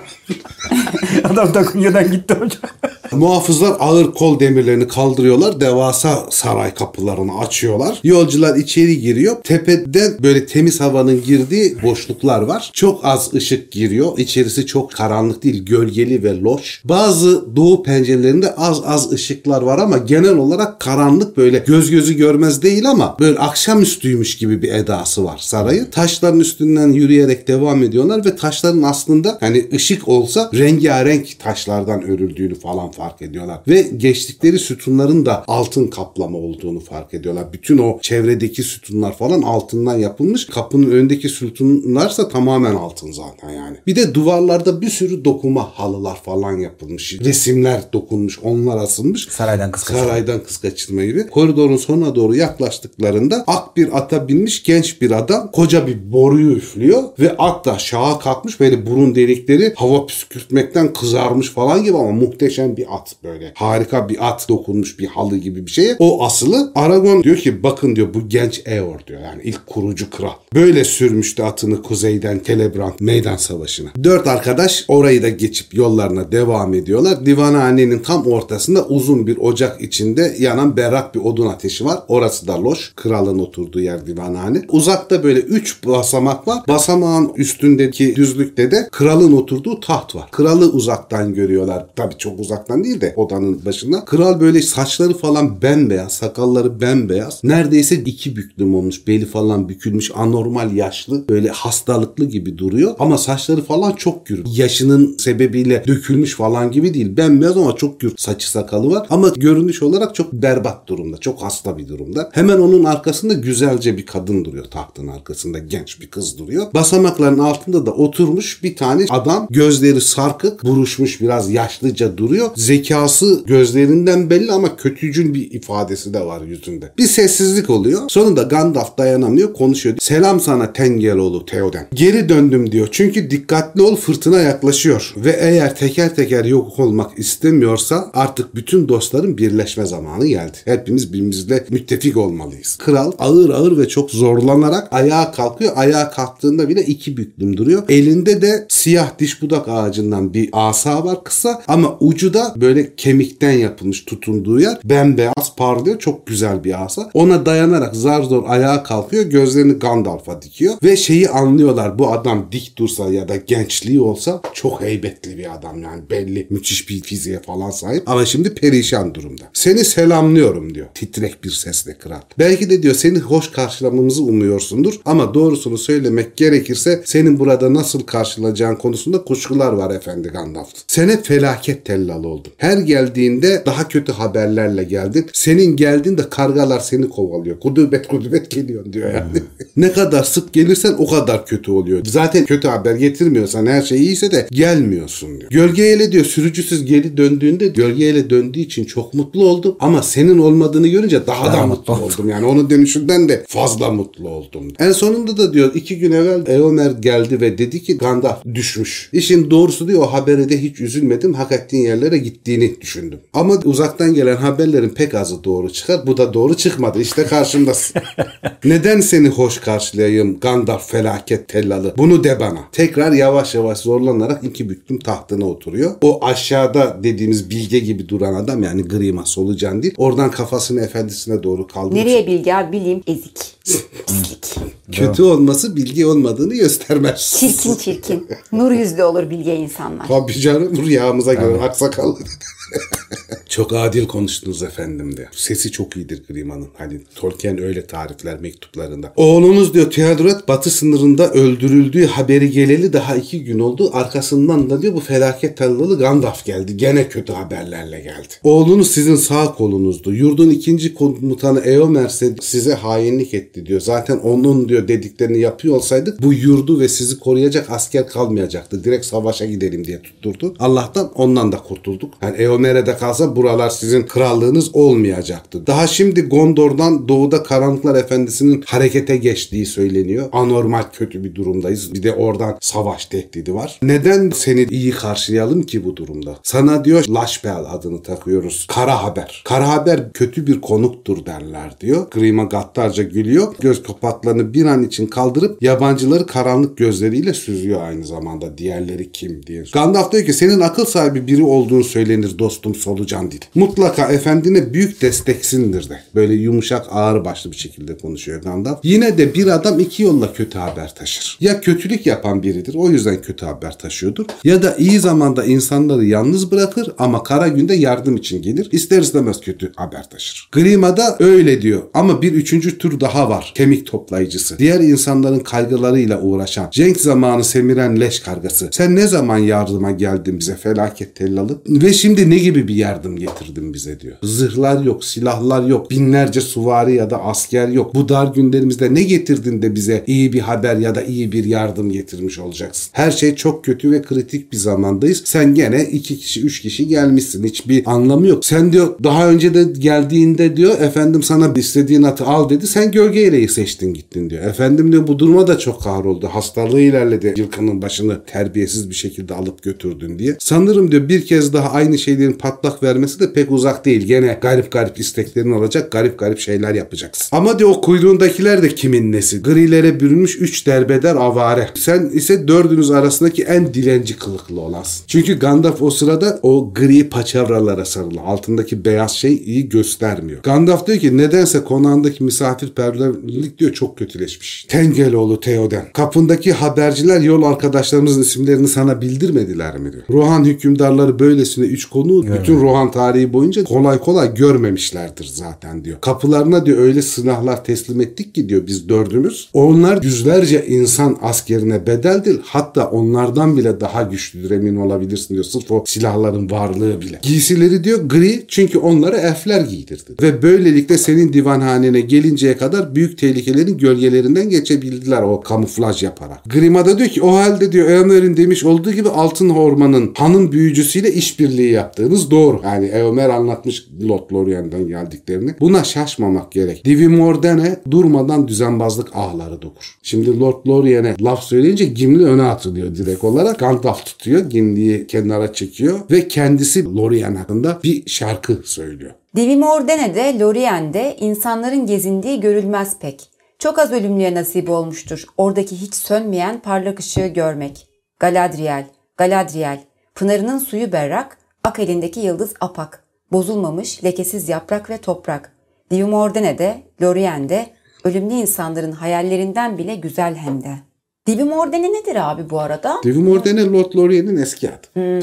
Adam Takunya'dan gitti hocam. Muhafızlar ağır kol demirlerini kaldırıyorlar. Devasa saray kapılarını açıyorlar. Yolcular içeri giriyor. Tepeden böyle temiz havanın girdiği boşluklar var. Çok az ışık giriyor. İçerisi çok karanlık değil. Gölgeli ve loş. Bazı doğu pencerelerinde az az ışıklar var ama genel olarak karanlık böyle göz gözü görmez değil ama böyle akşamüstüymüş gibi bir edası var sarayın. Taşların üstünden yürüyerek devam ediyorlar ve taşların aslında hani ışık olsa rengarenk taşlardan örüldüğünü falan fark ediyorlar. Ve geçtikleri sütunların da altın kaplama olduğunu fark ediyorlar. Bütün o çevredeki sütunlar falan altından yapılmış. Kapının önündeki sütunlarsa tamamen altın zaten yani. Bir de duvarlarda bir sürü dokuma halılar falan yapılmış. Resimler dokunmuş, onlar asılmış. Saraydan kız kaçırma. Saraydan kız kaçırma gibi. Koridorun sonuna doğru yaklaştıklarında ak bir ata binmiş genç bir adam koca bir boruyu üflüyor ve at da aşağı kalkmış böyle burun delikleri hava püskürtmekten kızarmış falan gibi ama muhteşem bir at böyle. Harika bir at dokunmuş bir halı gibi bir şeye. O asılı. Aragon diyor ki bakın diyor bu genç Eor diyor yani ilk kurucu kral. Böyle sürmüştü atını kuzeyden Celebrant meydan savaşına. Dört arkadaş orayı da geçip yollarına devam ediyorlar. Divanhanenin tam ortasında uzun bir ocak içinde yanan berrak bir odun ateşi var. Orası da loş. Kralın oturduğu yer divanhane. Uzakta böyle üç basamak var. Basamağın üstündeki düzlükte de kralın oturduğu taht var. Kralı uzaktan görüyorlar. Tabii çok uzaktan değil de odanın başında. Kral böyle saçları falan bembeyaz, sakalları bembeyaz. Neredeyse iki büklüm olmuş. Beli falan bükülmüş, anormal yaşlı. Böyle hastalıklı gibi duruyor. Ama saçları falan çok gür. Yaşının sebebiyle dökülmüş falan gibi değil. Bembeyaz ama çok gür saçı sakalı var. Ama görünüş olarak çok berbat durumda. Çok hasta bir durumda. Hemen onun arkasında güzelce bir kadın duruyor tahtın arkasında. Genç bir kız duruyor. Basamakların altında da oturmuş bir tane adam. Gözleri sarkık, buruşmuş biraz yaşlıca duruyor. Zekası gözlerinden belli ama kötücül bir ifadesi de var yüzünde. Bir sessizlik oluyor. Sonunda Gandalf dayanamıyor konuşuyor. Selam sana Tengeloğlu Theoden. Geri döndüm diyor. Çünkü dikkatli ol fırtına yaklaşıyor. Ve eğer teker teker yok olmak istemiyorsa artık bütün dostların birleşme zamanı geldi. Hepimiz birbirimizle müttefik olmalıyız. Kral ağır ağır ve çok zorlanarak ayağa kalkıyor. Ayağa kalktığında bile iki büklüm duruyor. Elinde de siyah diş budak ağacından bir asa var kısa ama ucu da böyle kemikten yapılmış tutunduğu yer. Bembeyaz parlıyor. Çok güzel bir asa. Ona dayanarak zar zor ayağa kalkıyor. Gözlerini Gandalf'a dikiyor. Ve şeyi anlıyorlar. Bu adam dik dursa ya da gençliği olsa çok heybetli bir adam yani belli. Müthiş bir fiziğe falan sahip. Ama şimdi perişan durumda. Seni selamlıyorum diyor. Titrek bir sesle kral. Belki de diyor seni hoş karşılamamızı umuyorsundur. Ama doğrusunu söylemek gerekirse senin burada nasıl karşılayacağın konusunda kuşkular var efendi Gandalf. Sen hep felaket tellalı oldun. Her geldiğinde daha kötü haberlerle geldin. Senin geldiğinde kargalar seni kovalıyor. Kudubet kudubet geliyor diyor yani. ne kadar sık gelirsen o kadar kötü oluyor. Zaten kötü haber getirmiyorsan her şey iyiyse de gelmiyorsun diyor. Gölgeyle diyor sürücüsüz geri döndüğünde gölgeyle döndüğü için çok mutlu oldum. Ama senin olmadığını görünce daha, da mutlu oldum. Yani onun dönüşünden de fazla mutlu oldum. En sonunda da diyor iki gün evvel Eomer geldi ve dedi ki Gandalf düşmüş. İşin doğrusu diyor o habere de hiç üzülmedim. Hak ettiğin yerlere gittiğini düşündüm. Ama uzaktan gelen haberlerin pek azı doğru çıkar. Bu da doğru çıkmadı. İşte karşımdasın. Neden seni hoş karşılayayım Gandalf felaket tellalı? Bunu de bana. Tekrar yavaş yavaş zorlanarak iki büklüm tahtına oturuyor. O aşağıda dediğimiz bilge gibi duran adam yani grima solucan değil. Oradan kafasını efendisine doğru kaldırıp Nereye bilgi abi bileyim ezik. Pislik. kötü olması bilgi olmadığını göstermez. Çirkin çirkin. Nur yüzlü olur bilge insanlar. Tabii canım rüyamıza göre aksakallı Çok adil konuştunuz efendim de. Sesi çok iyidir Grima'nın. Hani Tolkien öyle tarifler mektuplarında. Oğlunuz diyor Theodoret batı sınırında öldürüldüğü haberi geleli daha iki gün oldu. Arkasından da diyor bu felaket tallalı Gandalf geldi. Gene kötü haberlerle geldi. Oğlunuz sizin sağ kolunuzdu. Yurdun ikinci komutanı Eomer size hainlik etti diyor. Zaten onun diyor dediklerini yapıyor olsaydık bu yurdu ve sizi koruyacak asker kalmayacaktı. Direkt savaşa gidelim diye tutturdu. Allah'tan ondan da kurtulduk. Yani Eomer'e de kalsa buralar sizin krallığınız olmayacaktı. Daha şimdi Gondor'dan doğuda Karanlıklar Efendisi'nin harekete geçtiği söyleniyor. Anormal kötü bir durumdayız. Bir de oradan savaş tehdidi var. Neden seni iyi karşılayalım ki bu durumda? Sana diyor Lashbel adını takıyoruz. Kara haber. Kara haber kötü bir konuktur derler diyor. Grima gaddarca gülüyor. Göz kapaklarını bir an için kaldırıp yabancıları karanlık gözleriyle süzüyor aynı zamanda. Diğerleri kim diye. Gandalf diyor ki senin akıl sahibi biri olduğunu söylenir dostum solucan dil. Mutlaka efendine büyük desteksindir de. Böyle yumuşak ağır başlı bir şekilde konuşuyor Gandalf. Yine de bir adam iki yolla kötü haber taşır. Ya kötülük yapan biridir o yüzden kötü haber taşıyordur. Ya da iyi zamanda insanları yalnız bırakır ama kara günde yardım için gelir. İster istemez kötü haber taşır. Grima da öyle diyor ama bir üçüncü tür daha var. Kemik toplayıcısı. Diğer insanların kaygılarıyla uğraşan. Cenk zamanı semiren leş kargası. Sen ne zaman yardıma geldin bize felaket tellalı? Ve şimdi ne gibi bir yardım getirdin bize diyor. Zırhlar yok, silahlar yok, binlerce suvari ya da asker yok. Bu dar günlerimizde ne getirdin de bize iyi bir haber ya da iyi bir yardım getirmiş olacaksın. Her şey çok kötü ve kritik bir zamandayız. Sen gene iki kişi, üç kişi gelmişsin. Hiçbir anlamı yok. Sen diyor daha önce de geldiğinde diyor efendim sana istediğin atı al dedi. Sen gölge eleği seçtin gittin diyor. Efendim diyor bu duruma da çok kahroldu. Hastalığı ilerledi. Yılkının başını terbiyesiz bir şekilde alıp götürdün diye. Sanırım diyor bir kez daha aynı şeylerin patlak vermesi de pek uzak değil. Gene garip garip isteklerin olacak. Garip garip şeyler yapacaksın. Ama diyor o kuyruğundakiler de kimin nesi? Grilere bürünmüş üç derbeder avare. Sen ise dördünüz arasındaki en dilenci kılıklı olansın. Çünkü Gandalf o sırada o gri paçavralara sarılı. Altındaki beyaz şey iyi göstermiyor. Gandalf diyor ki nedense konağındaki misafirperverlik diyor çok kötüleşmiş. Tengeloğlu Theoden. Kapındaki haberciler yol arkadaşlarımızın isimlerini sana bildirmediler mi diyor. Rohan hükümdarları böylesine üç konu bütün Rohan tarihi boyunca kolay kolay görmemişlerdir zaten diyor. Kapılarına diyor öyle silahlar teslim ettik ki diyor biz dördümüz. Onlar yüzlerce insan askerine bedeldir. Hatta onlardan bile daha güçlüdür emin olabilirsin diyor. Sırf o silahların varlığı bile. Giysileri diyor gri çünkü onları elfler giydirdi. Ve böylelikle senin divanhanene gelinceye kadar büyük tehlikelerin gölgelerinden geçebildiler o kamuflaj yaparak. Grima da diyor ki o halde diyor Eomer'in demiş olduğu gibi Altın Orman'ın hanın büyücüsüyle işbirliği yaptığınız doğru. Yani Eomer anlatmış Lot Lorien'den geldiklerini. Buna şaşmamak gerek. Divi Mordene durmadan düzenbazlık ağları dokur. Şimdi Lord Lorien'e laf söyleyince Gimli öne atılıyor direkt olarak. Gandalf tutuyor. Gimli'yi kenara çekiyor ve kendisi Lorien hakkında bir şarkı söylüyor. Divi Mordene'de, Lorien'de insanların gezindiği görülmez pek. Çok az ölümlüye nasip olmuştur oradaki hiç sönmeyen parlak ışığı görmek. Galadriel, Galadriel, pınarının suyu berrak, ak elindeki yıldız apak, bozulmamış lekesiz yaprak ve toprak. Divi Mordene'de, Lorien'de, ölümlü insanların hayallerinden bile güzel hem de. Divi Mordene nedir abi bu arada? Divi Mordene Lord Lorien'in eski adı.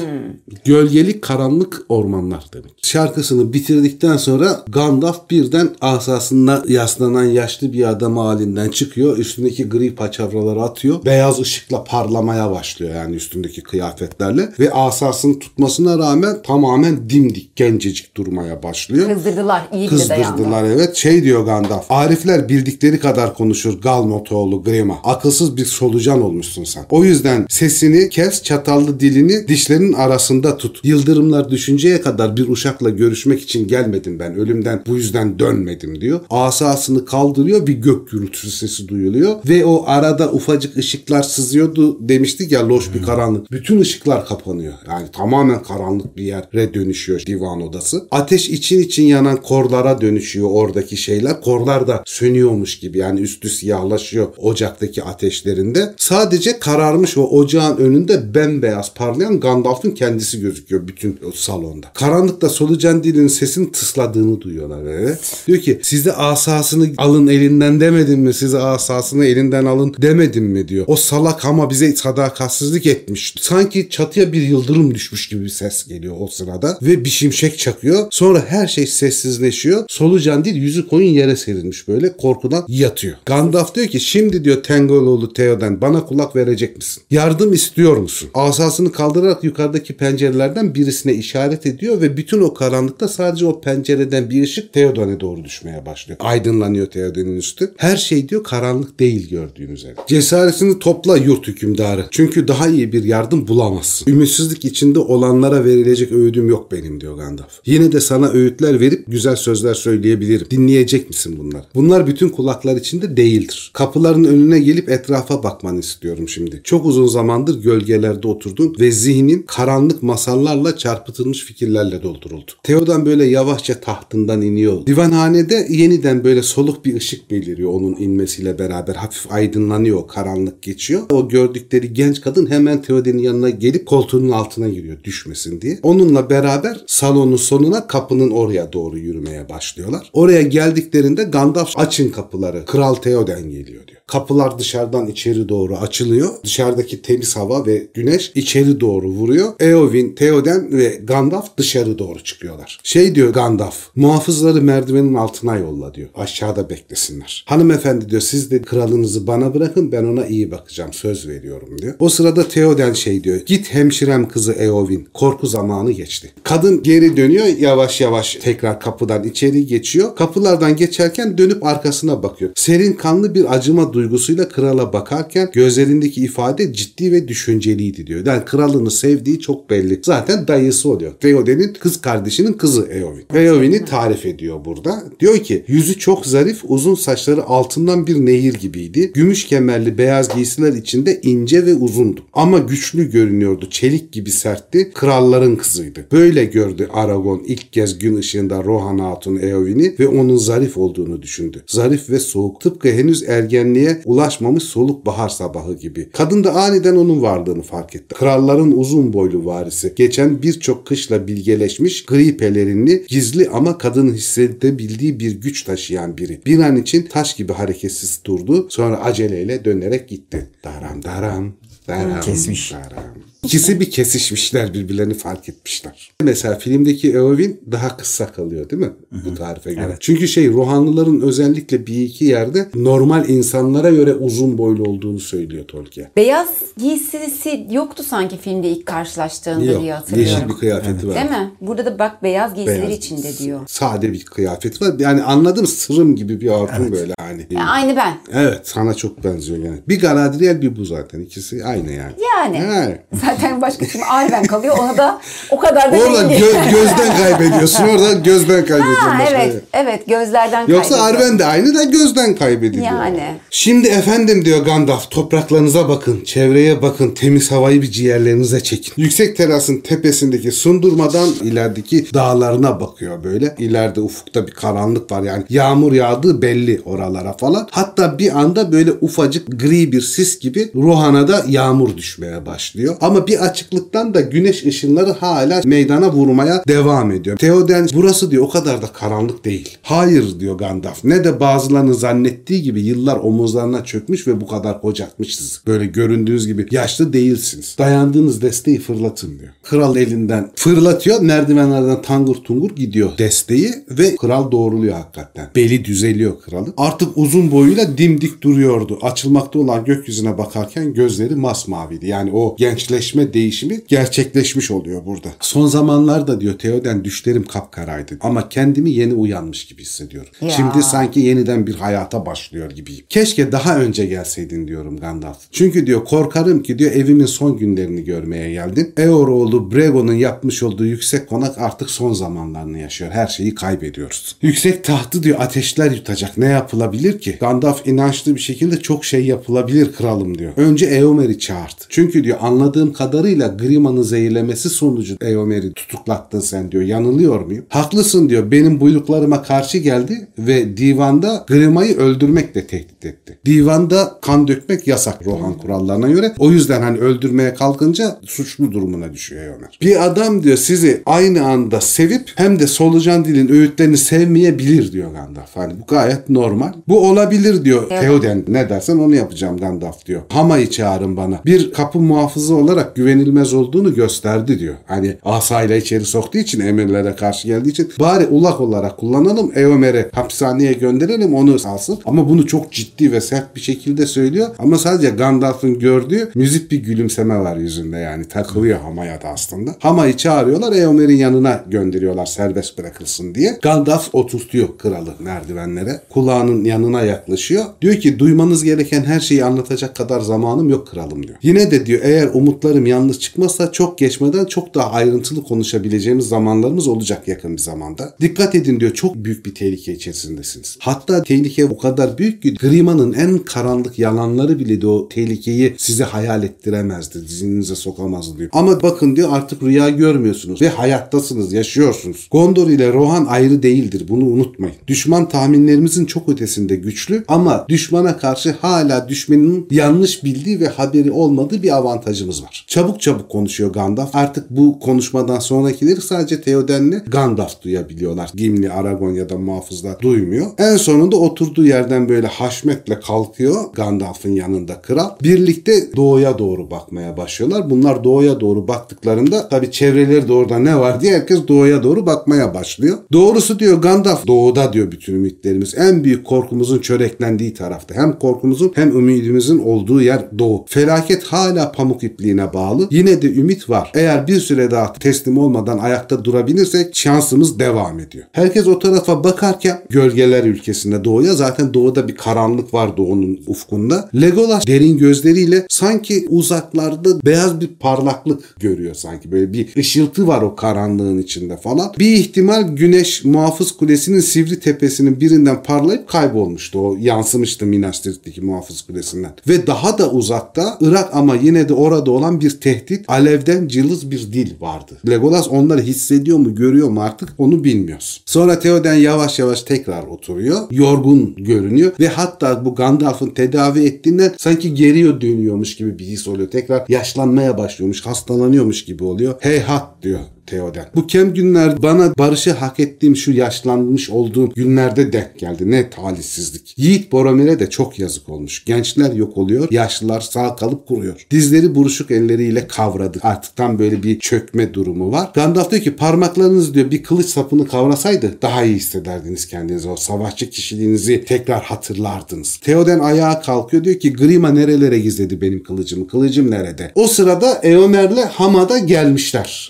Gölgelik karanlık ormanlar demek. Şarkısını bitirdikten sonra Gandalf birden asasında yaslanan yaşlı bir adam halinden çıkıyor. Üstündeki gri paçavraları atıyor. Beyaz ışıkla parlamaya başlıyor yani üstündeki kıyafetlerle. Ve asasını tutmasına rağmen tamamen dimdik gencecik durmaya başlıyor. Kızdırdılar, iyi de. Kızdırdılar evet. Şey diyor Gandalf. Arifler bildikleri kadar konuşur Galmotoğlu Grima. Akılsız bir solucan olmuşsun sen. O yüzden sesini kes, çatallı dilini dişlerinin arasında tut. Yıldırımlar düşünceye kadar bir uşakla görüşmek için gelmedim ben. Ölümden bu yüzden dönmedim diyor. Asasını kaldırıyor bir gök gürültüsü sesi duyuluyor. Ve o arada ufacık ışıklar sızıyordu demiştik ya loş bir karanlık. Bütün ışıklar kapanıyor. Yani tamamen karanlık bir yere dönüşüyor divan odası. Ateş için için yanan korlara dönüşüyor oradaki şeyler. Korlar da sönüyormuş gibi yani üstü siyahlaşıyor ocaktaki ateşlerinde ve sadece kararmış o ocağın önünde bembeyaz parlayan Gandalf'ın kendisi gözüküyor bütün o salonda. Karanlıkta solucan dilinin sesini tısladığını duyuyorlar böyle. Diyor ki size asasını alın elinden demedim mi? Size asasını elinden alın demedim mi diyor. O salak ama bize sadakatsizlik etmiş. Sanki çatıya bir yıldırım düşmüş gibi bir ses geliyor o sırada ve bir şimşek çakıyor. Sonra her şey sessizleşiyor. Solucan değil yüzü koyun yere serilmiş böyle korkudan yatıyor. Gandalf diyor ki şimdi diyor Tengoloğlu Theoden bana kulak verecek misin? Yardım istiyor musun? Asasını kaldırarak yukarıdaki pencerelerden birisine işaret ediyor ve bütün o karanlıkta sadece o pencereden bir ışık Theoden'e doğru düşmeye başlıyor. Aydınlanıyor Theoden'in üstü. Her şey diyor karanlık değil gördüğünüz üzere. Cesaretini topla yurt hükümdarı. Çünkü daha iyi bir yardım bulamazsın. Ümitsizlik içinde olanlara verilecek öğüdüm yok benim diyor Gandalf. Yine de sana öğütler verip güzel sözler söyleyebilirim. Dinleyecek misin bunlar? Bunlar bütün kulaklar içinde değildir. Kapıların önüne gelip etrafa bakmanı istiyorum şimdi. Çok uzun zamandır gölgelerde oturdun ve zihnin karanlık masallarla çarpıtılmış fikirlerle dolduruldu. Theoden böyle yavaşça tahtından iniyor. Divanhanede yeniden böyle soluk bir ışık beliriyor onun inmesiyle beraber. Hafif aydınlanıyor, karanlık geçiyor. O gördükleri genç kadın hemen Theoden'in yanına gelip koltuğunun altına giriyor düşmesin diye. Onunla beraber salonun sonuna kapının oraya doğru yürümeye başlıyorlar. Oraya geldiklerinde Gandalf açın kapıları. Kral Theoden geliyor diyor. Kapılar dışarıdan içeri doğru açılıyor. Dışarıdaki temiz hava ve güneş içeri doğru vuruyor. Eowyn, Theoden ve Gandalf dışarı doğru çıkıyorlar. Şey diyor Gandalf, muhafızları merdivenin altına yolla diyor. Aşağıda beklesinler. Hanımefendi diyor siz de kralınızı bana bırakın ben ona iyi bakacağım söz veriyorum diyor. O sırada Theoden şey diyor. Git hemşirem kızı Eowyn. Korku zamanı geçti. Kadın geri dönüyor yavaş yavaş tekrar kapıdan içeri geçiyor. Kapılardan geçerken dönüp arkasına bakıyor. Serin kanlı bir acıma duygusuyla krala bakarken gözlerindeki ifade ciddi ve düşünceliydi diyor. Yani kralını sevdiği çok belli. Zaten dayısı oluyor. Theoden'in kız kardeşinin kızı Eowyn. Eowyn'i tarif ediyor burada. Diyor ki yüzü çok zarif, uzun saçları altından bir nehir gibiydi. Gümüş kemerli beyaz giysiler içinde ince ve uzundu. Ama güçlü görünüyordu. Çelik gibi sertti. Kralların kızıydı. Böyle gördü Aragon ilk kez gün ışığında Rohan Hatun Eowyn'i ve onun zarif olduğunu düşündü. Zarif ve soğuk. Tıpkı henüz ergenliğe ulaşmamış soluk bahar sabahı gibi. Kadın da aniden onun varlığını fark etti. Kralların uzun boylu varisi. Geçen birçok kışla bilgeleşmiş gri pelerinli, gizli ama kadının hissedebildiği bir güç taşıyan biri. Bir an için taş gibi hareketsiz durdu. Sonra aceleyle dönerek gitti. Daram daram. Daram, Kesmiş. daram. İkisi bir kesişmişler birbirlerini fark etmişler. Mesela filmdeki Eowyn daha kısa kalıyor değil mi? Bu tarife göre. Evet. Çünkü şey Rohanlıların özellikle bir iki yerde normal insanlara göre uzun boylu olduğunu söylüyor Tolkien. Beyaz giysisi yoktu sanki filmde ilk karşılaştığında Yok, diye hatırlıyorum. yeşil bir kıyafeti var. Değil mi? Burada da bak beyaz giysileri Beyaz. içinde diyor. Sade bir kıyafeti var. Yani anladım sırım gibi bir hatun böyle hani. Ya aynı ben. Evet sana çok benziyor yani. Bir Galadriel bir bu zaten. İkisi aynı yani. Yani. Evet. Zaten başka kim Arwen kalıyor ona da o kadar da Orada değil. gö- gözden kaybediyorsun. Orada gözden kaybediyorsun. Ha, başka evet, evet gözlerden Yoksa. Arwen de aynı da gözden kaybediliyor. Yani. Şimdi efendim diyor Gandalf topraklarınıza bakın, çevreye bakın, temiz havayı bir ciğerlerinize çekin. Yüksek terasın tepesindeki sundurmadan ilerideki dağlarına bakıyor böyle. İleride ufukta bir karanlık var yani yağmur yağdığı belli oralara falan. Hatta bir anda böyle ufacık gri bir sis gibi Rohan'a da yağmur düşmeye başlıyor. Ama bir açıklıktan da güneş ışınları hala meydana vurmaya devam ediyor. Theoden burası diyor o kadar da karanlık değil. Hayır diyor Gandalf. Ne de bazılarının zannettiği gibi yıllar omuzlarına çökmüş ve bu kadar kocakmışsınız. Böyle göründüğünüz gibi yaşlı değilsiniz. Dayandığınız desteği fırlatın diyor. Kral elinden fırlatıyor. Merdivenlerden tangur tungur gidiyor desteği ve kral doğruluyor hakikaten. Beli düzeliyor kralın. Artık uzun boyuyla dimdik duruyordu. Açılmakta olan gökyüzüne bakarken gözleri masmaviydi. Yani o gençleşme değişimi gerçekleşmiş oluyor burada. Son zamanlarda diyor Theoden düşlerim kapkaraydı ama kendimi yeni uyanmış gibi hissediyorum. Ya. Şimdi sanki yeniden bir hayata başlıyor gibiyim. Keşke daha önce gelseydin diyorum Gandalf. Çünkü diyor korkarım ki diyor evimin son günlerini görmeye geldin. Eoroğlu Brego'nun yapmış olduğu yüksek konak artık son zamanlarını yaşıyor. Her şeyi kaybediyoruz. Yüksek tahtı diyor ateşler yutacak. Ne yapılabilir ki? Gandalf inançlı bir şekilde çok şey yapılabilir kralım diyor. Önce Eomer'i çağırt. Çünkü diyor anladığım kadarıyla kadarıyla Grima'nın zehirlemesi sonucu Eomer'i tutuklattın sen diyor. Yanılıyor muyum? Haklısın diyor. Benim buyruklarıma karşı geldi ve divanda Grima'yı öldürmekle tehdit etti. Divanda kan dökmek yasak Rohan kurallarına göre. O yüzden hani öldürmeye kalkınca suçlu durumuna düşüyor Eomer. Bir adam diyor sizi aynı anda sevip hem de solucan dilin öğütlerini sevmeyebilir diyor Gandalf. Hani bu gayet normal. Bu olabilir diyor Evet. Theoden. Ne dersen onu yapacağım Gandalf diyor. Hama'yı çağırın bana. Bir kapı muhafızı olarak güvenilmez olduğunu gösterdi diyor. Hani asayla içeri soktuğu için emirlere karşı geldiği için bari ulak olarak kullanalım. Eomer'i hapishaneye gönderelim onu alsın. Ama bunu çok ciddi ve sert bir şekilde söylüyor. Ama sadece Gandalf'ın gördüğü müzik bir gülümseme var yüzünde yani. Takılıyor Hama'ya da aslında. Hama'yı çağırıyorlar. Eomer'in yanına gönderiyorlar serbest bırakılsın diye. Gandalf oturtuyor kralı merdivenlere. Kulağının yanına yaklaşıyor. Diyor ki duymanız gereken her şeyi anlatacak kadar zamanım yok kralım diyor. Yine de diyor eğer umutlarım yanlış çıkmazsa çok geçmeden çok daha ayrıntılı konuşabileceğimiz zamanlarımız olacak yakın bir zamanda. Dikkat edin diyor çok büyük bir tehlike içerisindesiniz. Hatta tehlike o kadar büyük ki Grima'nın en karanlık yalanları bile de o tehlikeyi size hayal ettiremezdi. Zihninize sokamazdı diyor. Ama bakın diyor artık rüya görmüyorsunuz ve hayattasınız, yaşıyorsunuz. Gondor ile Rohan ayrı değildir. Bunu unutmayın. Düşman tahminlerimizin çok ötesinde güçlü ama düşmana karşı hala düşmanın yanlış bildiği ve haberi olmadığı bir avantajımız var. Çabuk çabuk konuşuyor Gandalf. Artık bu konuşmadan sonrakileri sadece Theoden'le Gandalf duyabiliyorlar. Gimli, Aragon ya da muhafızlar duymuyor. En sonunda oturduğu yerden böyle haşmetle kalkıyor Gandalf'ın yanında kral. Birlikte doğuya doğru bakmaya başlıyorlar. Bunlar doğuya doğru baktıklarında tabii çevreleri de orada ne var diye herkes doğuya doğru bakmaya başlıyor. Doğrusu diyor Gandalf doğuda diyor bütün ümitlerimiz. En büyük korkumuzun çöreklendiği tarafta. Hem korkumuzun hem ümidimizin olduğu yer doğu. Felaket hala pamuk ipliğine bağlı. Yine de ümit var. Eğer bir süre daha teslim olmadan ayakta durabilirsek şansımız devam ediyor. Herkes o tarafa bakarken gölgeler ülkesinde doğuya zaten doğuda bir karanlık var doğunun ufkunda. Legolas derin gözleriyle sanki uzaklarda beyaz bir parlaklık görüyor sanki. Böyle bir ışıltı var o karanlığın içinde falan. Bir ihtimal güneş muhafız kulesinin sivri tepesinin birinden parlayıp kaybolmuştu. O yansımıştı Minas muhafız kulesinden. Ve daha da uzakta Irak ama yine de orada olan bir tehdit alevden cılız bir dil vardı. Legolas onları hissediyor mu görüyor mu artık onu bilmiyoruz. Sonra Theoden yavaş yavaş tekrar oturuyor. Yorgun görünüyor ve hatta bu Gandalf'ın tedavi ettiğinden sanki geriye dönüyormuş gibi bir his oluyor. Tekrar yaşlanmaya başlıyormuş, hastalanıyormuş gibi oluyor. Heyhat diyor Theoden. Bu kem günler bana barışı hak ettiğim şu yaşlanmış olduğum günlerde denk geldi. Ne talihsizlik. Yiğit Boromir'e de çok yazık olmuş. Gençler yok oluyor, yaşlılar sağ kalıp kuruyor. Dizleri buruşuk elleriyle kavradı. Artık tam böyle bir çökme durumu var. Gandalf diyor ki parmaklarınız diyor bir kılıç sapını kavrasaydı daha iyi hissederdiniz kendinizi. O savaşçı kişiliğinizi tekrar hatırlardınız. Theoden ayağa kalkıyor diyor ki Grima nerelere gizledi benim kılıcımı? Kılıcım nerede? O sırada Eomer'le Hamada gelmişler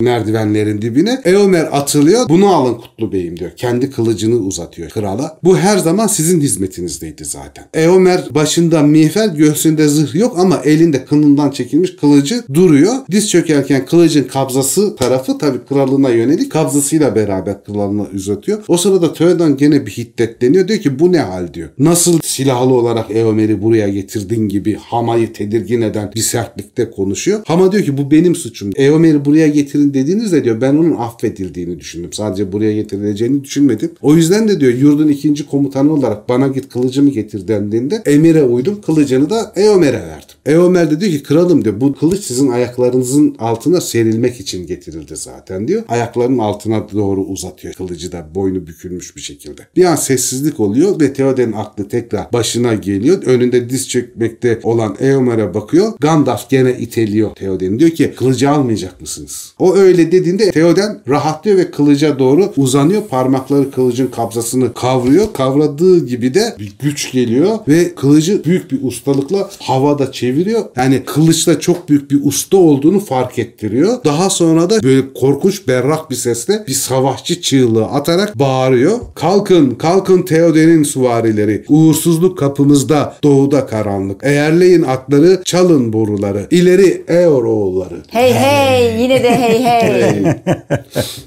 merdivenlerin dibine. Eomer atılıyor. Bunu alın Kutlu Bey'im diyor. Kendi kılıcını uzatıyor krala. Bu her zaman sizin hizmetinizdeydi zaten. Eomer başında miğfer göğsünde zırh yok ama elinde kınından çekilmiş kılıcı duruyor. Diz çökerken kılıcın kabzası tarafı tabii kralına yönelik kabzasıyla beraber kralına uzatıyor. O sırada Theoden gene bir hiddetleniyor. Diyor ki bu ne hal diyor. Nasıl silahlı olarak Eomer'i buraya getirdin gibi Hama'yı tedirgin eden bir sertlikte konuşuyor. Hama diyor ki bu benim suçum. Eomer'i buraya getirin dediğinizde diyor ben onun affedildiğini düşündüm. Sadece buraya getirileceğini düşünmedim. O yüzden de diyor yurdun ikinci komutanı olarak bana git kılıcımı getir dendiğinde emire uydum. Kılıcını da Eomer'e verdim. Eomer de diyor ki kralım diyor bu kılıç sizin ayaklarınızın altına serilmek için getirildi zaten diyor. Ayaklarının altına doğru uzatıyor kılıcı da boynu bükülmüş bir şekilde. Bir an sessizlik oluyor ve Theoden'in aklı tekrar başına geliyor. Önünde diz çökmekte olan Eomer'e bakıyor. Gandalf gene iteliyor Theoden'i. Diyor ki kılıcı almayacak mısınız? O öyle dediğinde Theoden rahatlıyor ve kılıca doğru uzanıyor. Parmakları kılıcın kabzasını kavruyor. Kavradığı gibi de bir güç geliyor ve kılıcı büyük bir ustalıkla havada çeviriyor. Yani kılıçta çok büyük bir usta olduğunu fark ettiriyor. Daha sonra da böyle korkunç berrak bir sesle bir savaşçı çığlığı atarak bağırıyor. Kalkın, kalkın Theoden'in süvarileri. Uğursuzluk kapımızda, doğuda karanlık. Eğerleyin atları, çalın boruları. İleri Eor oğulları. Hey hey yine de hey hey.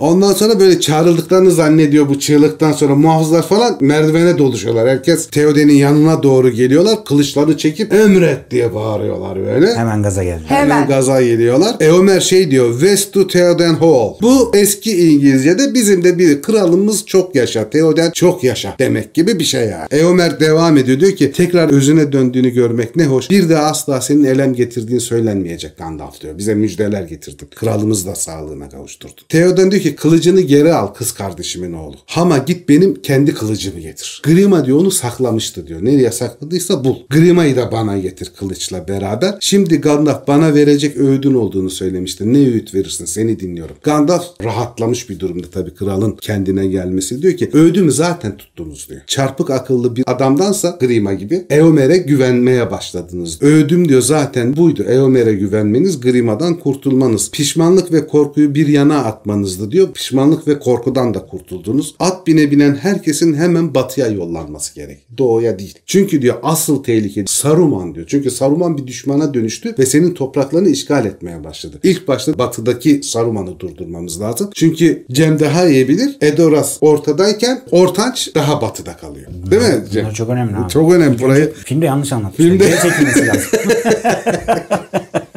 Ondan sonra böyle çağrıldıklarını zannediyor bu çığlıktan sonra muhafızlar falan merdivene doluşuyorlar. Herkes Theoden'in yanına doğru geliyorlar. Kılıçlarını çekip emret diye bağırıyorlar böyle. Hemen gaza geldi. Hemen. gaza geliyorlar. Eomer şey diyor West to Theoden Hall. Bu eski İngilizce'de bizim de bir kralımız çok yaşa. Theoden çok yaşa demek gibi bir şey yani. Eomer devam ediyor diyor ki tekrar özüne döndüğünü görmek ne hoş. Bir de asla senin elem getirdiğin söylenmeyecek Gandalf diyor. Bize müjdeler getirdin. Kralımız da sağlığına kavuşturdu. Theoden diyor ki kılıcını geri al kız kardeşimin oğlu. Hama git benim kendi kılıcımı getir. Grima diyor onu saklamıştı diyor. Nereye sakladıysa bul. Grima'yı da bana getir kılıçla beraber. Şimdi Gandalf bana verecek öğüdün olduğunu söylemişti. Ne öğüt verirsin seni dinliyorum. Gandalf rahatlamış bir durumda tabii kralın kendine gelmesi. Diyor ki öğüdümü zaten tuttunuz diyor. Çarpık akıllı bir adamdansa Grima gibi Eomer'e güvenmeye başladınız. Öğüdüm diyor zaten buydu. Eomer'e güvenmeniz Grima'dan kurtulmanız. Pişmanlık ve korkuyu bir yana atmanızdı diyor. Pişmanlık ve korkudan da kurtuldunuz. At bine binen herkesin hemen batıya yollanması gerek. Doğuya değil. Çünkü diyor asıl tehlike Saruman diyor. Çünkü Saruman bir düşmana dönüştü ve senin topraklarını işgal etmeye başladı. İlk başta batıdaki Saruman'ı durdurmamız lazım. Çünkü Cem daha iyi bilir. Edoras ortadayken Ortanç daha batıda kalıyor. Değil mi Cem? Bunlar çok önemli abi. Çok önemli burayı. Filmde yanlış anlatmışlar. Filmde- Geri çekilmesi lazım.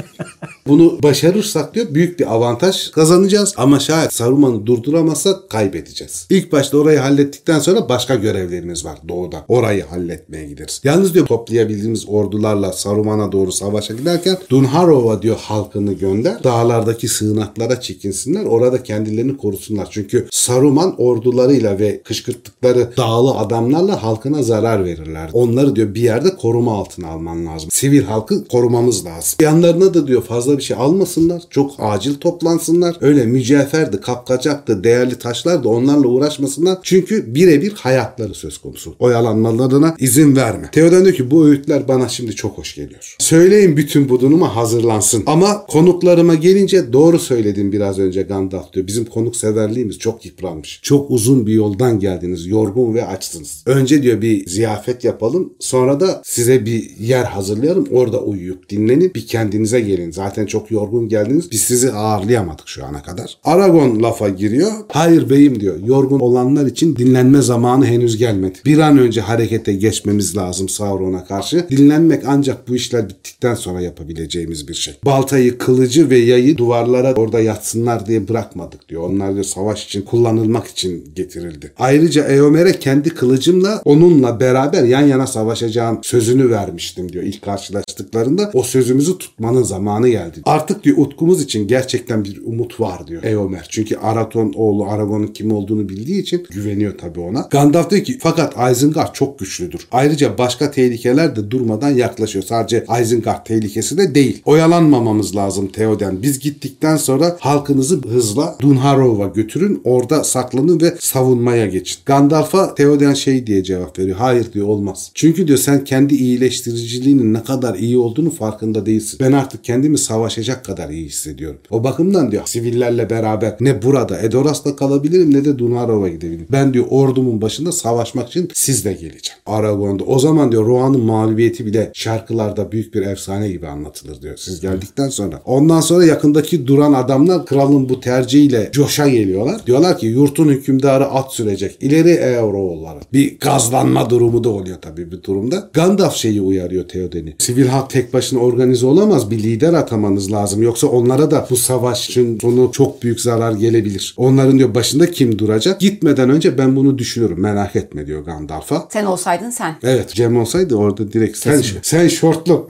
Bunu başarırsak diyor büyük bir avantaj kazanacağız. Ama şayet Saruman'ı durduramazsak kaybedeceğiz. İlk başta orayı hallettikten sonra başka görevlerimiz var doğuda. Orayı halletmeye gideriz. Yalnız diyor toplayabildiğimiz ordularla Saruman'a doğru savaşa giderken Dunharova diyor halkını gönder. Dağlardaki sığınaklara çekinsinler. Orada kendilerini korusunlar. Çünkü Saruman ordularıyla ve kışkırttıkları dağlı adamlarla halkına zarar verirler. Onları diyor bir yerde koruma altına alman lazım. Sivil halkı korumamız lazım. Yanlarına da diyor fazla bir şey almasınlar. Çok acil toplansınlar. Öyle mücevherdi, kapkacaktı, değerli taşlar da onlarla uğraşmasınlar. Çünkü birebir hayatları söz konusu. Oyalanmalarına izin verme. Teoden diyor ki bu öğütler bana şimdi çok hoş geliyor. Söyleyin bütün bu duruma hazırlansın. Ama konuklarıma gelince doğru söyledim biraz önce Gandalf diyor. Bizim konuk severliğimiz çok yıpranmış. Çok uzun bir yoldan geldiniz. Yorgun ve açsınız. Önce diyor bir ziyafet yapalım. Sonra da size bir yer hazırlayalım. Orada uyuyup dinlenin. Bir kendinize gelin. Zaten çok yorgun geldiniz. Biz sizi ağırlayamadık şu ana kadar. Aragon lafa giriyor. Hayır beyim diyor. Yorgun olanlar için dinlenme zamanı henüz gelmedi. Bir an önce harekete geçmemiz lazım Sauron'a karşı. Dinlenmek ancak bu işler bittikten sonra yapabileceğimiz bir şey. Baltayı, kılıcı ve yayı duvarlara orada yatsınlar diye bırakmadık diyor. Onlar diyor savaş için kullanılmak için getirildi. Ayrıca Eomer'e kendi kılıcımla onunla beraber yan yana savaşacağım sözünü vermiştim diyor ilk karşılaştıklarında. O sözümüzü tutmanın zamanı geldi. Artık diyor utkumuz için gerçekten bir umut var diyor Eomer. Çünkü Araton oğlu Aragon'un kim olduğunu bildiği için güveniyor tabii ona. Gandalf diyor ki fakat Isengard çok güçlüdür. Ayrıca başka tehlikeler de durmadan yaklaşıyor. Sadece Isengard tehlikesi de değil. Oyalanmamamız lazım Theoden. Biz gittikten sonra halkınızı hızla Dunharov'a götürün. Orada saklanın ve savunmaya geçin. Gandalf'a Theoden şey diye cevap veriyor. Hayır diyor olmaz. Çünkü diyor sen kendi iyileştiriciliğinin ne kadar iyi olduğunu farkında değilsin. Ben artık kendimi savaşacak kadar iyi hissediyorum. O bakımdan diyor sivillerle beraber ne burada Edoras'ta kalabilirim ne de Dunharov'a gidebilirim. Ben diyor ordumun başında savaşmak için sizle geleceğim. Aragon'da. O zaman diyor Rohan'ın mağlubiyeti bile şarkılarda büyük bir efsane gibi anlatılır diyor. Siz geldikten sonra. Ondan sonra yakındaki duran adamlar kralın bu tercihiyle coşa geliyorlar. Diyorlar ki yurtun hükümdarı at sürecek. İleri Eoğulları. Bir gazlanma durumu da oluyor tabii bir durumda. Gandalf şeyi uyarıyor Theoden'i. Sivil halk tek başına organize olamaz. Bir lider atamanız lazım. Yoksa onlara da bu savaşın sonu çok büyük zarar gelebilir. Onların diyor başında kim duracak? Gitmeden önce ben bunu düşünüyorum. Merak etme diyor Gandalf'a. Sen olsaydın sen. Evet Cem olsaydı orada direkt sen, sen şortlu.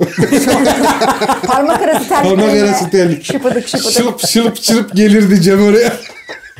Parmak arası terliklerle. Parmak arası terlik. Şıpıdık şıpıdık. Şırıp şırıp şırıp gelirdi Cem oraya.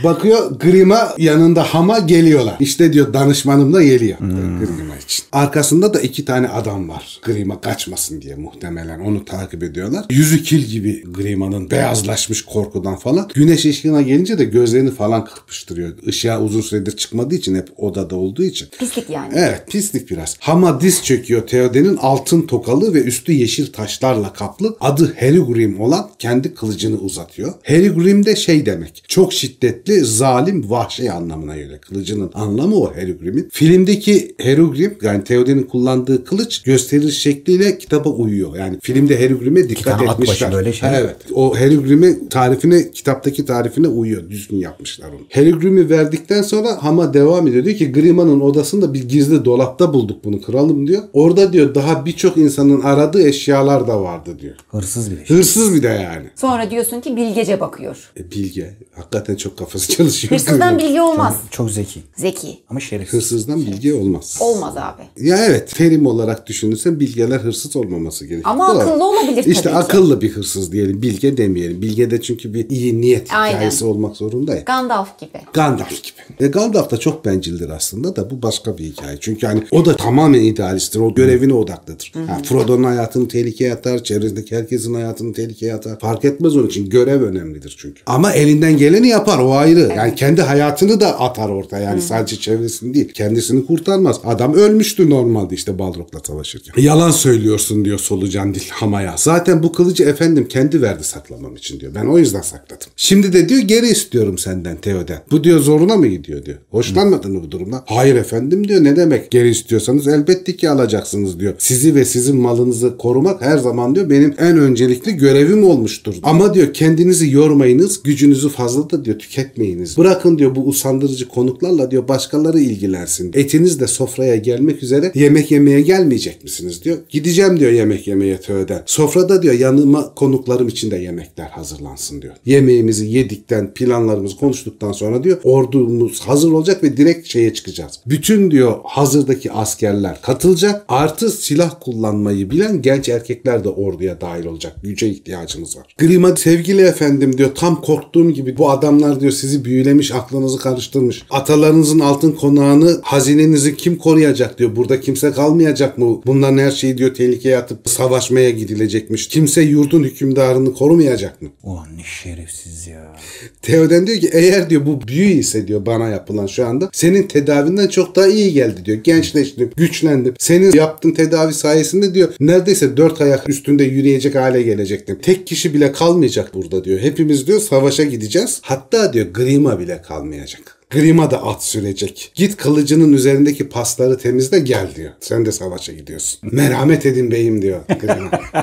Bakıyor Grima yanında Hama geliyorlar. İşte diyor danışmanım da geliyor. Grima için. Arkasında da iki tane adam var. Grima kaçmasın diye muhtemelen onu takip ediyorlar. Yüzü kil gibi Grima'nın beyazlaşmış korkudan falan. Güneş ışığına gelince de gözlerini falan kırpıştırıyor. Işığa uzun süredir çıkmadığı için hep odada olduğu için. Pislik yani. Evet pislik biraz. Hama diz çöküyor Theoden'in altın tokalı ve üstü yeşil taşlarla kaplı adı Herigrim olan kendi kılıcını uzatıyor. Herigrim de şey demek çok şiddetli sürekli zalim, vahşi anlamına geliyor. Kılıcının anlamı o Herugrim'in. Filmdeki Herugrim yani Theoden'in kullandığı kılıç gösteriş şekliyle kitaba uyuyor. Yani filmde Herugrim'e dikkat başı etmişler. böyle şey. Evet. O Herugrim'in tarifine, kitaptaki tarifine uyuyor. Düzgün yapmışlar onu. Herugrim'i verdikten sonra Hama devam ediyor. Diyor ki Grima'nın odasında bir gizli dolapta bulduk bunu kralım diyor. Orada diyor daha birçok insanın aradığı eşyalar da vardı diyor. Hırsız bir de. Hırsız bir de yani. Sonra diyorsun ki bilgece bakıyor. E, bilge. Hakikaten çok kafası çalışıyor. Hırsızdan bilgi olmaz. Çok zeki. Zeki. Ama şerefsiz. Hırsızdan bilge olmaz. Olmaz abi. Ya evet terim olarak düşünürsen bilgeler hırsız olmaması gerekiyor. Ama akıllı olabilir İşte tabii ki. akıllı bir hırsız diyelim. Bilge demeyelim. Bilge de çünkü bir iyi niyet Aynen. hikayesi olmak zorunda ya. Gandalf gibi. Gandalf gibi. E Gandalf da çok bencildir aslında da bu başka bir hikaye. Çünkü hani o da tamamen idealisttir. O görevine odaklıdır. Ha, Frodo'nun hayatını tehlikeye atar. Çevresindeki herkesin hayatını tehlikeye atar. Fark etmez onun için. Görev önemlidir çünkü. Ama elinden geleni yapar. O ayrı. Yani kendi hayatını da atar ortaya. Yani sadece çevresini değil. Kendisini kurtarmaz. Adam ölmüştü normalde işte Balrog'la savaşırken. Yalan söylüyorsun diyor solucan dil Hamaya. Zaten bu kılıcı efendim kendi verdi saklamam için diyor. Ben o yüzden sakladım. Şimdi de diyor geri istiyorum senden Teoden. Bu diyor zoruna mı gidiyor diyor. Hoşlanmadın mı bu durumdan? Hayır efendim diyor. Ne demek geri istiyorsanız elbette ki alacaksınız diyor. Sizi ve sizin malınızı korumak her zaman diyor benim en öncelikli görevim olmuştur. Ama diyor kendinizi yormayınız, gücünüzü fazla da diyor tüketmeyiniz. Bırakın diyor bu usandırıcı konuklarla diyor başkaları ilgilensin. Etiniz de sofraya gelmek üzere yemek yemeye gelmeyecek misiniz diyor. Gideceğim diyor yemek yemeye Teoden. Sofrada diyor yanıma konuklarım için de yemekler hazırlansın diyor. Yemeğimizi yedikten planlarımızı konuştuktan sonra diyor ordumuz hazır olacak ve direkt şeye çıkacağız. Bütün diyor hazırdaki askerler katılacak. Artı silah kullanmayı bilen genç erkekler de orduya dahil olacak. Güce ihtiyacımız var. Grima sevgili efendim diyor tam korktuğum gibi bu adamlar diyor sizi büyülemiş aklınızı karıştırmış. Atalarınızın altın konağını hazinenizi kim koruyacak diyor. Burada kimse kalmayacak mı? Bunların her şeyi diyor tehlikeye atıp savaşmaya gidilecekmiş. Kimse yurdun hükümdarını korumayacak mı? Ulan ne şerefsiz ya. Theoden diyor ki eğer diyor bu büyü ise diyor bana yapılan şu anda senin tedavinden çok daha iyi geldi diyor. Gençleştim, güçlendim. Senin yaptığın tedavi sayesinde diyor neredeyse dört ayak üstünde yürüyecek hale gelecektim. Tek kişi bile kalmayacak burada diyor. Hepimiz diyor savaşa gideceğiz. Hatta diyor Grima bile kalmayacak. Grima da at sürecek. Git kılıcının üzerindeki pasları temizle gel diyor. Sen de savaşa gidiyorsun. Merhamet edin beyim diyor Grima.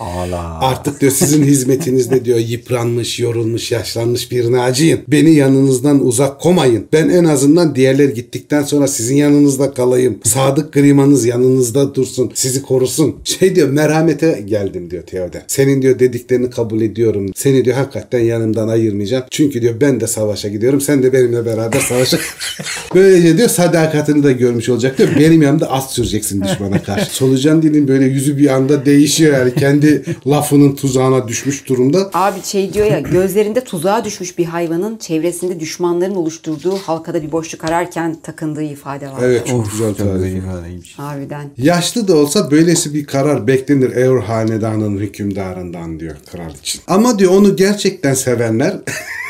Ağla. Artık diyor sizin hizmetinizde diyor yıpranmış, yorulmuş, yaşlanmış birine acıyın. Beni yanınızdan uzak komayın. Ben en azından diğerler gittikten sonra sizin yanınızda kalayım. Sadık grimanız yanınızda dursun. Sizi korusun. Şey diyor merhamete geldim diyor Theoden. Senin diyor dediklerini kabul ediyorum. Seni diyor hakikaten yanımdan ayırmayacağım. Çünkü diyor ben de savaşa gidiyorum. Sen de benimle beraber savaşa. Böylece diyor sadakatini de görmüş olacak diyor. Benim yanımda at süreceksin düşmana karşı. Solucan dilin böyle yüzü bir anda değişiyor yani. Kendi lafının tuzağına düşmüş durumda. Abi şey diyor ya gözlerinde tuzağa düşmüş bir hayvanın çevresinde düşmanların oluşturduğu halkada bir boşluk ararken takındığı ifade var. Evet çok güzel Çok tarif. güzel ifadeymiş. Harbiden. Yaşlı da olsa böylesi bir karar beklenir Eur hanedanının hükümdarından diyor kral için. Ama diyor onu gerçekten sevenler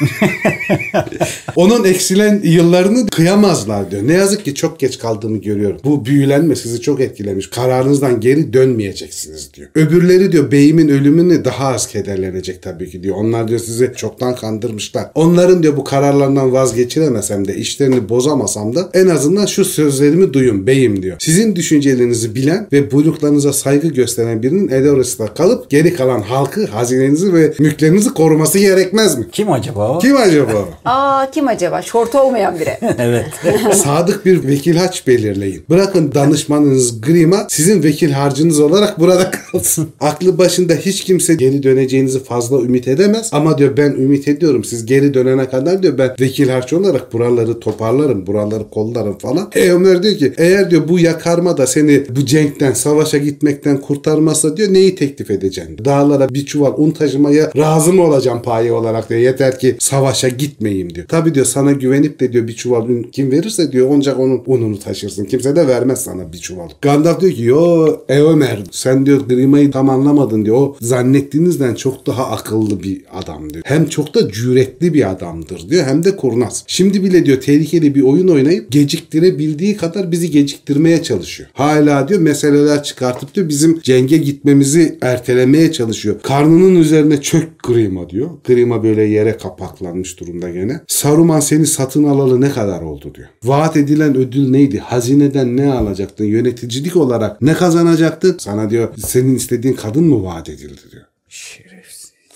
onun eksilen yıllarını kıyamazlar diyor. Ne yazık ki çok geç kaldığımı görüyorum. Bu büyülenme sizi çok etkilemiş. Kararınızdan geri dönmeyeceksiniz diyor. Öbürleri diyor beyimin ölümünü daha az kederlenecek tabii ki diyor. Onlar diyor sizi çoktan kandırmışlar. Onların diyor bu kararlarından vazgeçiremesem de işlerini bozamasam da en azından şu sözlerimi duyun beyim diyor. Sizin düşüncelerinizi bilen ve buyruklarınıza saygı gösteren birinin Edores'ta kalıp geri kalan halkı, hazinenizi ve mülklerinizi koruması gerekmez mi? Kim acaba o? Kim acaba? Aa kim acaba? Şortu olmayan biri. evet. Sadık bir vekil harç belirleyin. Bırakın danışmanınız Grima sizin vekil harcınız olarak burada kalsın. Aklı başında hiç kimse geri döneceğinizi fazla ümit edemez. Ama diyor ben ümit ediyorum. Siz geri dönene kadar diyor ben vekil harç olarak buraları toparlarım. Buraları kollarım falan. E Ömer diyor ki eğer diyor bu yakarma da seni bu cenkten savaşa gitmekten kurtarmazsa diyor neyi teklif edeceksin? Dağlara bir çuval un taşımaya razı mı olacağım paye olarak diyor. Yeter ki savaşa gitmeyeyim diyor. Tabii diyor sana güvenip de diyor bir çuval un kim verirse diyor ancak onun ununu taşırsın. Kimse de vermez sana bir çuval. Gandalf diyor ki yo e sen diyor Grima'yı tam anlamadın diyor. O zannettiğinizden çok daha akıllı bir adam diyor. Hem çok da cüretli bir adamdır diyor hem de kurnaz. Şimdi bile diyor tehlikeli bir oyun oynayıp geciktirebildiği kadar bizi geciktirmeye çalışıyor. Hala diyor meseleler çıkartıp diyor bizim cenge gitmemizi ertelemeye çalışıyor. Karnının üzerine çök Grima diyor. Grima böyle yere kapak odaklanmış durumda gene. Saruman seni satın alalı ne kadar oldu diyor. Vaat edilen ödül neydi? Hazineden ne alacaktın? Yöneticilik olarak ne kazanacaktın? Sana diyor senin istediğin kadın mı vaat edildi diyor. Şerefsiz.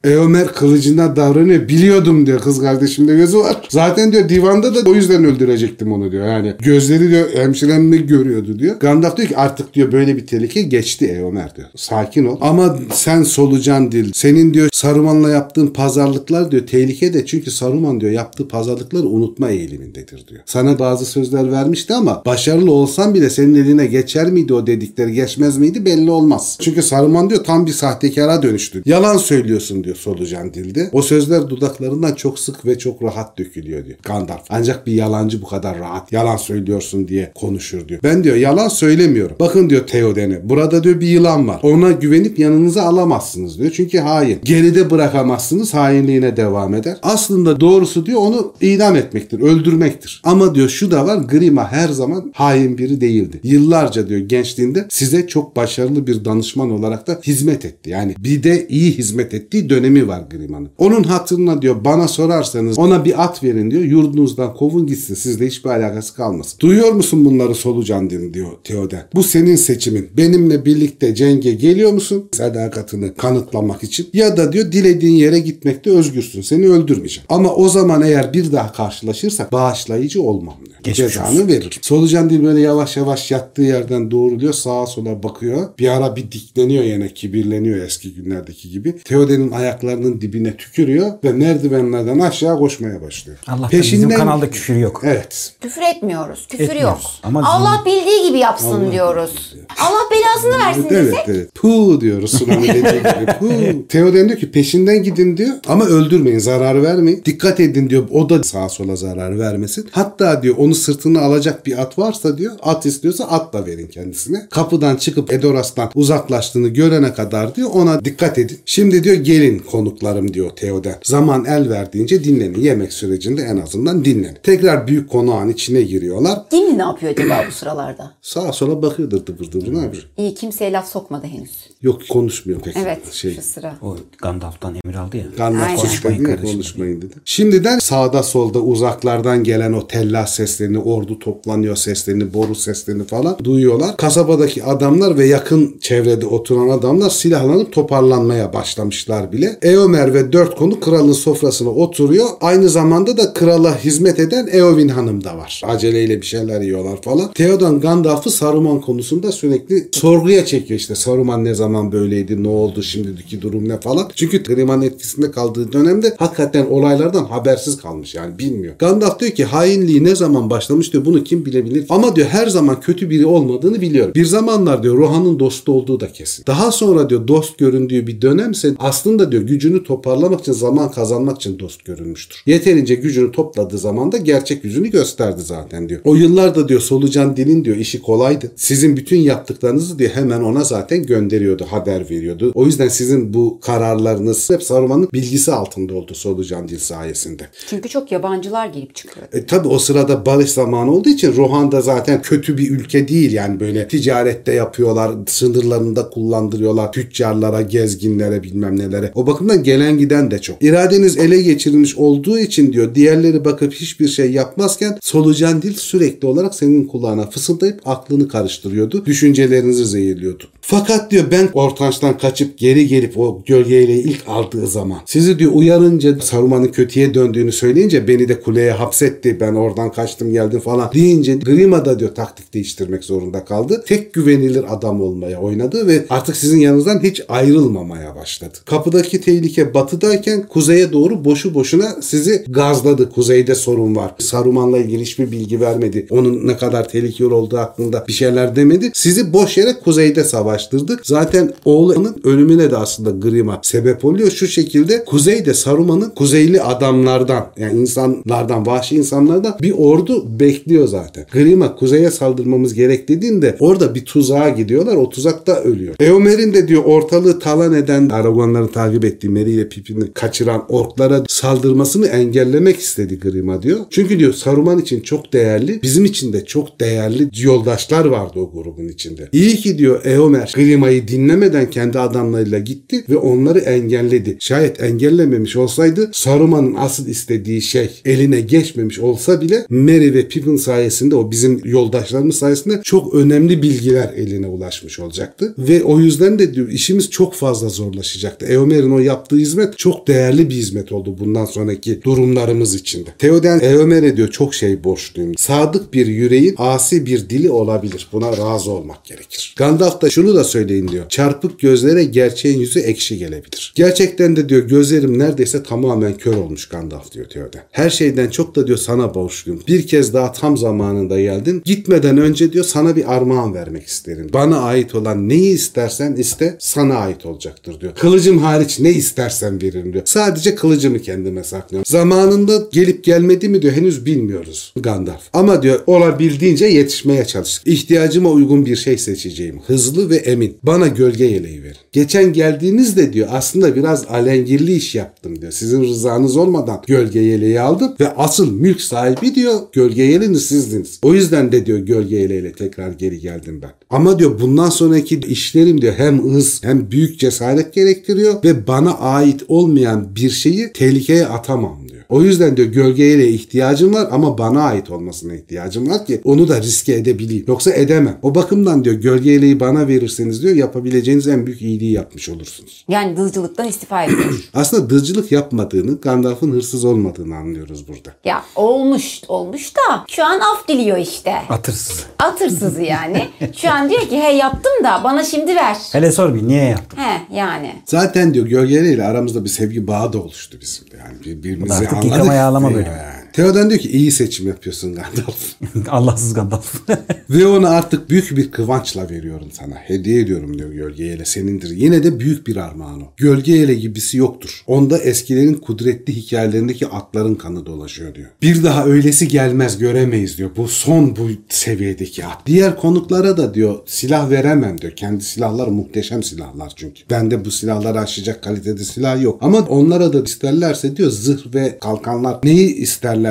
E Ömer kılıcından davranıyor. Biliyordum diyor kız kardeşimde gözü var. Zaten diyor divanda da o yüzden öldürecektim onu diyor. Yani gözleri diyor hemşiremle görüyordu diyor. Gandalf diyor ki artık diyor böyle bir tehlike geçti ey Ömer diyor. Sakin ol. Ama sen solucan dil. Senin diyor Saruman'la yaptığın pazarlıklar diyor tehlike de çünkü Saruman diyor yaptığı pazarlıkları unutma eğilimindedir diyor. Sana bazı sözler vermişti ama başarılı olsan bile senin eline geçer miydi o dedikleri geçmez miydi belli olmaz. Çünkü Saruman diyor tam bir sahtekara dönüştü. Yalan söylüyorsun diyor solucan dilde. O sözler dudaklarından çok sık ve çok rahat dökülüyor diyor Gandalf. Ancak bir yalancı bu kadar rahat yalan söylüyorsun diye konuşur diyor. Ben diyor yalan söylemiyorum. Bakın diyor Theoden'e burada diyor bir yılan var. Ona güvenip yanınıza alamazsınız diyor. Çünkü hain. Geride bırakamazsınız hainliğine devam eder. Aslında doğrusu diyor onu idam etmektir, öldürmektir. Ama diyor şu da var Grima her zaman hain biri değildi. Yıllarca diyor gençliğinde size çok başarılı bir danışman olarak da hizmet etti. Yani bir de iyi hizmet ettiği dönemi var Grima'nın. Onun hatırına diyor bana sorarsanız ona bir at verin diyor. Yurdunuzdan kovun gitsin. Sizle hiçbir alakası kalmasın. Duyuyor musun bunları solucan din diyor Theoden. Bu senin seçimin. Benimle birlikte cenge geliyor musun? Sadakatini kanıtlamak için. Ya da diyor dilediğin yere gitmekte özgürsün. Seni öldürmeyeceğim. Ama o zaman eğer bir daha karşılaşırsak bağışlayıcı olmam diyor. Geçmiş Cezanı verir. Solucan dil böyle yavaş yavaş yattığı yerden doğruluyor. Sağa sola bakıyor. Bir ara bir dikleniyor yine kibirleniyor eski günlerdeki gibi. Theoden'in ayaklarının dibine tükürüyor ve merdivenlerden aşağı koşmaya başlıyor. Allah'tan bizim kanalda küfür yok. Evet. Küfür etmiyoruz. Küfür Etmiyoruz. yok. Ama Allah bildiği gibi yapsın diyoruz. Allah belasını versin Evet desek. evet. Pu diyoruz Sunan'ın dediği gibi. Theoden diyor ki peşinden gidin diyor ama öldürmeyin zarar vermeyin. Dikkat edin diyor o da sağa sola zarar vermesin. Hatta diyor onu sırtına alacak bir at varsa diyor at istiyorsa at da verin kendisine. Kapıdan çıkıp Edoras'tan uzaklaştığını görene kadar diyor ona dikkat edin. Şimdi diyor gelin konuklarım diyor Theoden. Zaman el verdiğince dinlenin. Yemek sürecinde en azından dinlenin. Tekrar büyük konağın içine giriyorlar. Gimli ne yapıyor acaba bu sıralarda? Sağa sola bakıyordur dıbır dıbır ne yapıyor? İyi kimseye laf sokmadı henüz. Yok konuşmuyor pek. Evet Şey, şu sıra. O Gandalf'tan emir aldı ya. Gandalf Aynen. konuşmayın, Konuşmayın kardeşim. konuşmayın dedi. Şimdiden sağda solda uzaklardan gelen o tella seslerini, ordu toplanıyor seslerini, boru seslerini falan duyuyorlar. Kasabadaki adamlar ve yakın çevrede oturan adamlar silahlanıp toparlanmaya başlamışlar bile. Eomer ve dört konu kralın sofrasına oturuyor. Aynı zamanda da krala hizmet eden Eowyn hanım da var. Aceleyle bir şeyler yiyorlar falan. Theoden Gandalf'ı Saruman konusunda sürekli sorguya çekiyor işte. Saruman ne zaman böyleydi, ne oldu, şimdiki durum ne falan. Çünkü Grima'nın etkisinde kaldığı dönemde hakikaten olaylardan habersiz kalmış yani bilmiyor. Gandalf diyor ki hainliği ne zaman başlamış diyor bunu kim bilebilir. Ama diyor her zaman kötü biri olmadığını biliyorum. Bir zamanlar diyor Rohan'ın dostu olduğu da kesin. Daha sonra diyor dost göründüğü bir dönemse aslında diyor gücünü toparlamak için zaman kazanmak için dost görünmüştür. Yeterince gücünü topladığı zaman da gerçek yüzünü gösterdi zaten diyor. O yıllarda diyor solucan dilin diyor işi kolaydı. Sizin bütün yaptıklarınızı diyor hemen ona zaten gönderiyordu, haber veriyordu. O yüzden sizin bu kararlarınız hep Saruman'ın bilgisi altında oldu solucan dil sayesinde. Çünkü çok yabancılar gelip çıkıyor. E tabi o sırada barış zamanı olduğu için Rohan da zaten kötü bir ülke değil yani böyle ticarette yapıyorlar, sınırlarında kullandırıyorlar tüccarlara, gezginlere bilmem nelere. O bakımdan gelen giden de çok. İradeniz ele geçirilmiş olduğu için diyor diğerleri bakıp hiçbir şey yapmazken solucan dil sürekli olarak senin kulağına fısıldayıp aklını karıştırıyordu. Düşüncelerinizi zehirliyordu. Fakat diyor ben Ortanç'tan kaçıp geri gelip o gölgeyle ilk aldığı zaman sizi diyor uyarınca Saruman'ın kötüye döndüğünü söyleyince beni de kuleye hapsetti. Ben oradan kaçtım geldim falan deyince Grima da diyor taktik değiştirmek zorunda kaldı. Tek güvenilir adam olmaya oynadı ve artık sizin yanınızdan hiç ayrılmamaya başladı. Kapıdaki tehlike batıdayken kuzeye doğru boşu boşuna sizi gazladı. Kuzeyde sorun var. Saruman'la ilgili hiçbir bilgi vermedi. Onun ne kadar tehlikeli olduğu hakkında bir şeyler demedi. Sizi boş yere kuzeyde savaştırdı. Zaten oğlunun ölümüne de aslında Grima sebep oluyor. Şu şekilde kuzeyde Saruman'ın kuzeyli adamlardan yani insanlardan, vahşi insanlardan bir ordu bekliyor zaten. Grima kuzeye saldırmamız gerek dediğinde orada bir tuzağa gidiyorlar. O tuzakta ölüyor. Eomer'in de diyor ortalığı talan eden Aragonların takip kaybettiği Merry ile Pippin'i kaçıran orklara saldırmasını engellemek istedi Grima diyor. Çünkü diyor Saruman için çok değerli, bizim için de çok değerli yoldaşlar vardı o grubun içinde. İyi ki diyor Eomer Grima'yı dinlemeden kendi adamlarıyla gitti ve onları engelledi. Şayet engellememiş olsaydı Saruman'ın asıl istediği şey eline geçmemiş olsa bile Merry ve Pippin sayesinde o bizim yoldaşlarımız sayesinde çok önemli bilgiler eline ulaşmış olacaktı. Ve o yüzden de diyor işimiz çok fazla zorlaşacaktı. Eomer'in o yaptığı hizmet çok değerli bir hizmet oldu bundan sonraki durumlarımız içinde. Theoden Eomer'e diyor çok şey borçluyum. Sadık bir yüreğin asi bir dili olabilir. Buna razı olmak gerekir. Gandalf da şunu da söyleyin diyor. Çarpık gözlere gerçeğin yüzü ekşi gelebilir. Gerçekten de diyor gözlerim neredeyse tamamen kör olmuş Gandalf diyor Theoden. Her şeyden çok da diyor sana borçluyum. Bir kez daha tam zamanında geldin. Gitmeden önce diyor sana bir armağan vermek isterim. Bana ait olan neyi istersen iste sana ait olacaktır diyor. Kılıcım hariç ne istersen veririm diyor. Sadece kılıcımı kendime saklıyorum. Zamanında gelip gelmedi mi diyor henüz bilmiyoruz Gandalf. Ama diyor olabildiğince yetişmeye çalıştık. İhtiyacıma uygun bir şey seçeceğim. Hızlı ve emin. Bana gölge yeleği verin. Geçen geldiğinizde diyor aslında biraz alengirli iş yaptım diyor. Sizin rızanız olmadan gölge yeleği aldım ve asıl mülk sahibi diyor gölge yeleğini sizdiniz. O yüzden de diyor gölge yeleğiyle tekrar geri geldim ben. Ama diyor bundan sonraki işlerim diyor hem hız hem büyük cesaret gerektiriyor ve bana ait olmayan bir şeyi tehlikeye atamam. O yüzden diyor gölgeyle ihtiyacım var ama bana ait olmasına ihtiyacım var ki onu da riske edebileyim. Yoksa edemem. O bakımdan diyor gölgeyleyi bana verirseniz diyor yapabileceğiniz en büyük iyiliği yapmış olursunuz. Yani dızcılıktan istifa ediyor. Aslında dızcılık yapmadığını, Gandalf'ın hırsız olmadığını anlıyoruz burada. ya olmuş olmuş da şu an af diliyor işte. Atırsız. Atırsızı yani. Şu an diyor ki he yaptım da bana şimdi ver. Hele sor bir niye yaptın? He yani. Zaten diyor gölgeleriyle aramızda bir sevgi bağı da oluştu bizim de. Yani birbirimizi Anladık. yıkama yağlama Yani. böyle. Theoden diyor ki iyi seçim yapıyorsun Gandalf. Allahsız Gandalf. Ve onu artık büyük bir kıvançla veriyorum sana. Hediye ediyorum diyor gölge yele senindir. Yine de büyük bir armağan o. Gölge gibisi yoktur. Onda eskilerin kudretli hikayelerindeki atların kanı dolaşıyor diyor. Bir daha öylesi gelmez göremeyiz diyor. Bu son bu seviyedeki at. Diğer konuklara da diyor silah veremem diyor. Kendi silahlar muhteşem silahlar çünkü. Bende bu silahları aşacak kalitede silah yok. Ama onlara da isterlerse diyor zırh ve kalkanlar neyi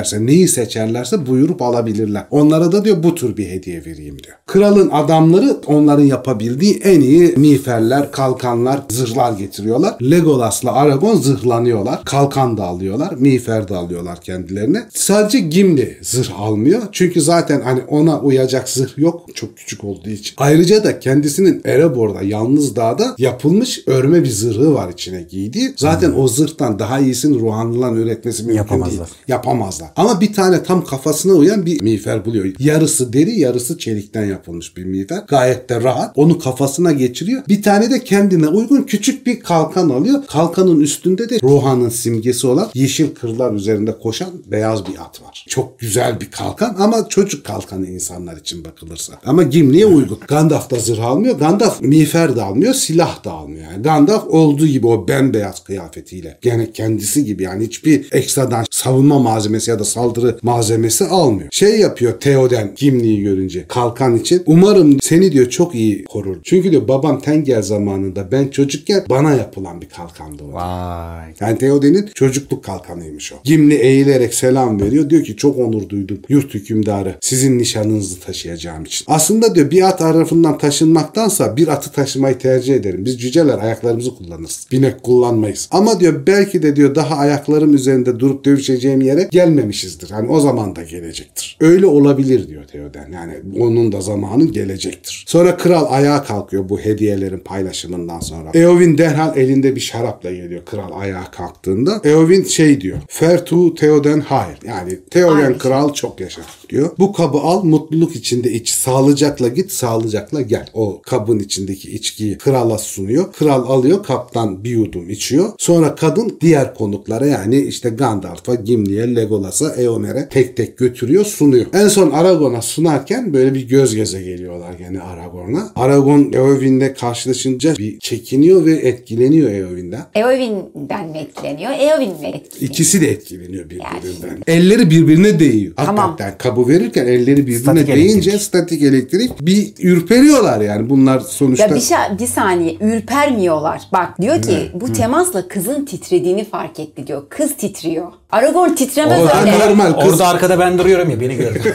isterlerse neyi seçerlerse buyurup alabilirler. Onlara da diyor bu tür bir hediye vereyim diyor. Kralın adamları onların yapabildiği en iyi miğferler, kalkanlar, zırhlar getiriyorlar. Legolas'la Aragon zırhlanıyorlar. Kalkan da alıyorlar. Miğfer de alıyorlar kendilerine. Sadece Gimli zırh almıyor. Çünkü zaten hani ona uyacak zırh yok. Çok küçük olduğu için. Ayrıca da kendisinin Erebor'da yalnız dağda yapılmış örme bir zırhı var içine giydiği. Zaten o zırhtan daha iyisini Ruhanlıların üretmesi mümkün Yapamazlar. değil. Yapamazlar. Ama bir tane tam kafasına uyan bir miğfer buluyor. Yarısı deri yarısı çelikten yapılmış bir miğfer. Gayet de rahat. Onu kafasına geçiriyor. Bir tane de kendine uygun küçük bir kalkan alıyor. Kalkanın üstünde de Rohan'ın simgesi olan yeşil kırlar üzerinde koşan beyaz bir at var. Çok güzel bir kalkan ama çocuk kalkanı insanlar için bakılırsa. Ama Gimli'ye uygun. Gandalf da zırh almıyor. Gandalf miğfer de almıyor. Silah da almıyor. Yani Gandalf olduğu gibi o bembeyaz kıyafetiyle. Gene kendisi gibi yani hiçbir ekstradan savunma malzemesi ya da saldırı malzemesi almıyor. Şey yapıyor Theoden Gimli'yi görünce kalkan için. Umarım seni diyor çok iyi korur. Çünkü diyor babam Tenger zamanında ben çocukken bana yapılan bir kalkandı o. Vay. Yani Theoden'in çocukluk kalkanıymış o. Gimli eğilerek selam veriyor. Diyor ki çok onur duydum. Yurt hükümdarı sizin nişanınızı taşıyacağım için. Aslında diyor bir at tarafından taşınmaktansa bir atı taşımayı tercih ederim. Biz cüceler ayaklarımızı kullanırız. Binek kullanmayız. Ama diyor belki de diyor daha ayaklarım üzerinde durup dövüşeceğim yere gelmemişizdir. Hani o zaman da gelecektir. Öyle olabilir diyor Theoden. Yani onun da zamanı gelecektir. Sonra kral ayağa kalkıyor bu hediyelerin paylaşımından sonra. Eowyn derhal elinde bir şarapla geliyor kral ayağa kalktığında. Eowyn şey diyor. Fair to Theoden hayır. Yani Theoden kral çok yaşa diyor. Bu kabı al mutluluk içinde iç. Sağlıcakla git sağlıcakla gel. O kabın içindeki içkiyi krala sunuyor. Kral alıyor kaptan bir yudum içiyor. Sonra kadın diğer konuklara yani işte Gandalf'a, Gimli'ye, Legolas'a, Eomer'e tek tek götürüyor sunuyor. En son Aragorn'a sunarken böyle bir göz göze geliyorlar gene Aragorn'a. Aragorn Eowyn'le karşılaşınca bir çekiniyor ve etkileniyor Eowyn'den. Eowyn'den mi etkileniyor? Eowyn mi etkileniyor? İkisi de etkileniyor birbirinden. Elleri birbirine değiyor. Tamam. Hakikaten tabu verirken elleri birbirine Statik değince elektrik. statik elektrik bir ürperiyorlar yani bunlar sonuçta. Ya bir, şey, bir saniye ürpermiyorlar. Bak diyor ki bu temasla kızın titrediğini fark etti diyor. Kız titriyor. Aragorn titremez O da öyle. normal kız. Orada arkada ben duruyorum ya beni gördü.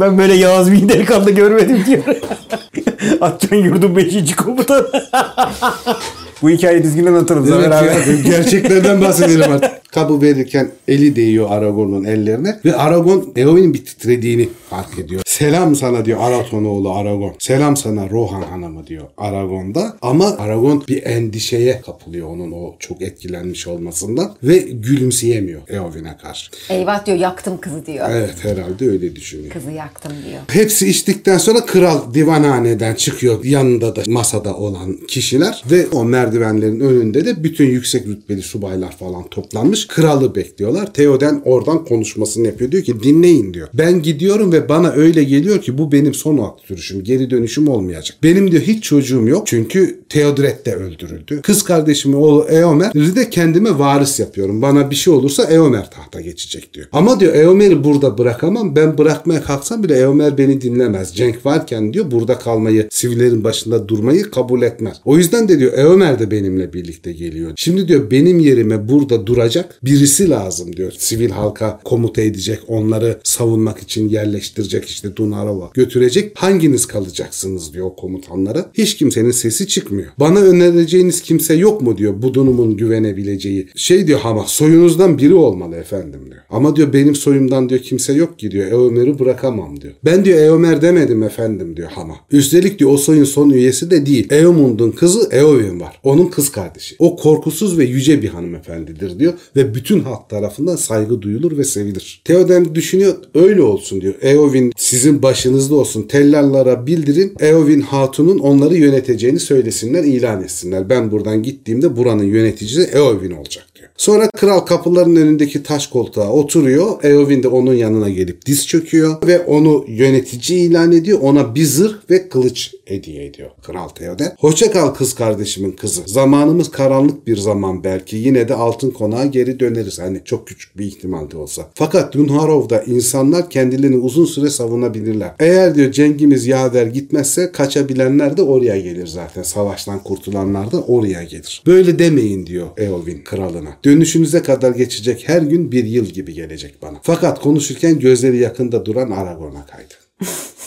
ben böyle Yağız bir delikanlı görmedim diyor. Atcan yurdun 5. komutanı. Bu hikayeyi düzgün anlatalım Evet ya, gerçeklerden bahsedelim artık. Kabı verirken eli değiyor Aragorn'un ellerine ve Aragorn Eowyn'in bir titrediğini fark ediyor. Selam sana diyor Araton oğlu Aragorn. Selam sana Rohan hanımı diyor Aragorn'da. Ama Aragorn bir endişeye kapılıyor onun o çok etkilenmiş olmasından ve gülümseyemiyor Eowyn'e karşı. Eyvah diyor yaktım kızı diyor. Evet herhalde öyle düşünüyor. Kızı yaktım diyor. Hepsi içtikten sonra kral divanhaneden çıkıyor. Yanında da masada olan kişiler ve o merdivenlerin önünde de bütün yüksek rütbeli subaylar falan toplanmış. Kralı bekliyorlar. Theoden oradan konuşmasını yapıyor. Diyor ki dinleyin diyor. Ben gidiyorum ve bana öyle geliyor ki bu benim son at sürüşüm. Geri dönüşüm olmayacak. Benim diyor hiç çocuğum yok. Çünkü Theodred de öldürüldü. Kız kardeşimin oğlu Eomer'i de kendime varis yapıyorum. Bana bir şey olursa Eomer tahta geçecek diyor. Ama diyor Eomer'i burada bırakamam. Ben bırakmaya kalksam bile Eomer beni dinlemez. Cenk varken diyor burada kalmayı, sivillerin başında durmayı kabul etmez. O yüzden de diyor Eomer de benimle birlikte geliyor. Şimdi diyor benim yerime burada duracak birisi lazım diyor. Sivil halka komuta edecek, onları savunmak için yerleştirecek işte Dunarova götürecek. Hanginiz kalacaksınız diyor komutanlara. Hiç kimsenin sesi çıkmıyor. Bana önereceğiniz kimse yok mu diyor budunumun güvenebileceği. Şey diyor ama soyunuzdan biri olmalı efendim diyor. Ama diyor benim soyumdan diyor kimse yok ki diyor. Eomer'i bırakamam diyor. Ben diyor Eomer demedim efendim diyor Hama. Üstelik diyor o soyun son üyesi de değil. Eomund'un kızı Eowyn var. Onun kız kardeşi. O korkusuz ve yüce bir hanımefendidir diyor ve bütün halk tarafından saygı duyulur ve sevilir. Theoden düşünüyor öyle olsun diyor. Eowyn sizin başınızda olsun. Tellallara bildirin. Eowyn Hatun'un onları yöneteceğini söylesinler, ilan etsinler. Ben buradan gittiğimde buranın yöneticisi Eowyn olacak diyor. Sonra kral kapıların önündeki taş koltuğa oturuyor. Eowyn de onun yanına gelip diz çöküyor ve onu yönetici ilan ediyor. Ona bir zırh ve kılıç hediye ediyor Kral Theoden. Hoşça kal kız kardeşimin kızı. Zamanımız karanlık bir zaman belki. Yine de altın konağa geri döneriz. Hani çok küçük bir ihtimal de olsa. Fakat Dunharov'da insanlar kendilerini uzun süre savunabilirler. Eğer diyor cengimiz yaver gitmezse kaçabilenler de oraya gelir zaten. Savaştan kurtulanlar da oraya gelir. Böyle demeyin diyor Eowyn kralına. Dönüşünüze kadar geçecek her gün bir yıl gibi gelecek bana. Fakat konuşurken gözleri yakında duran Aragorn'a kaydı.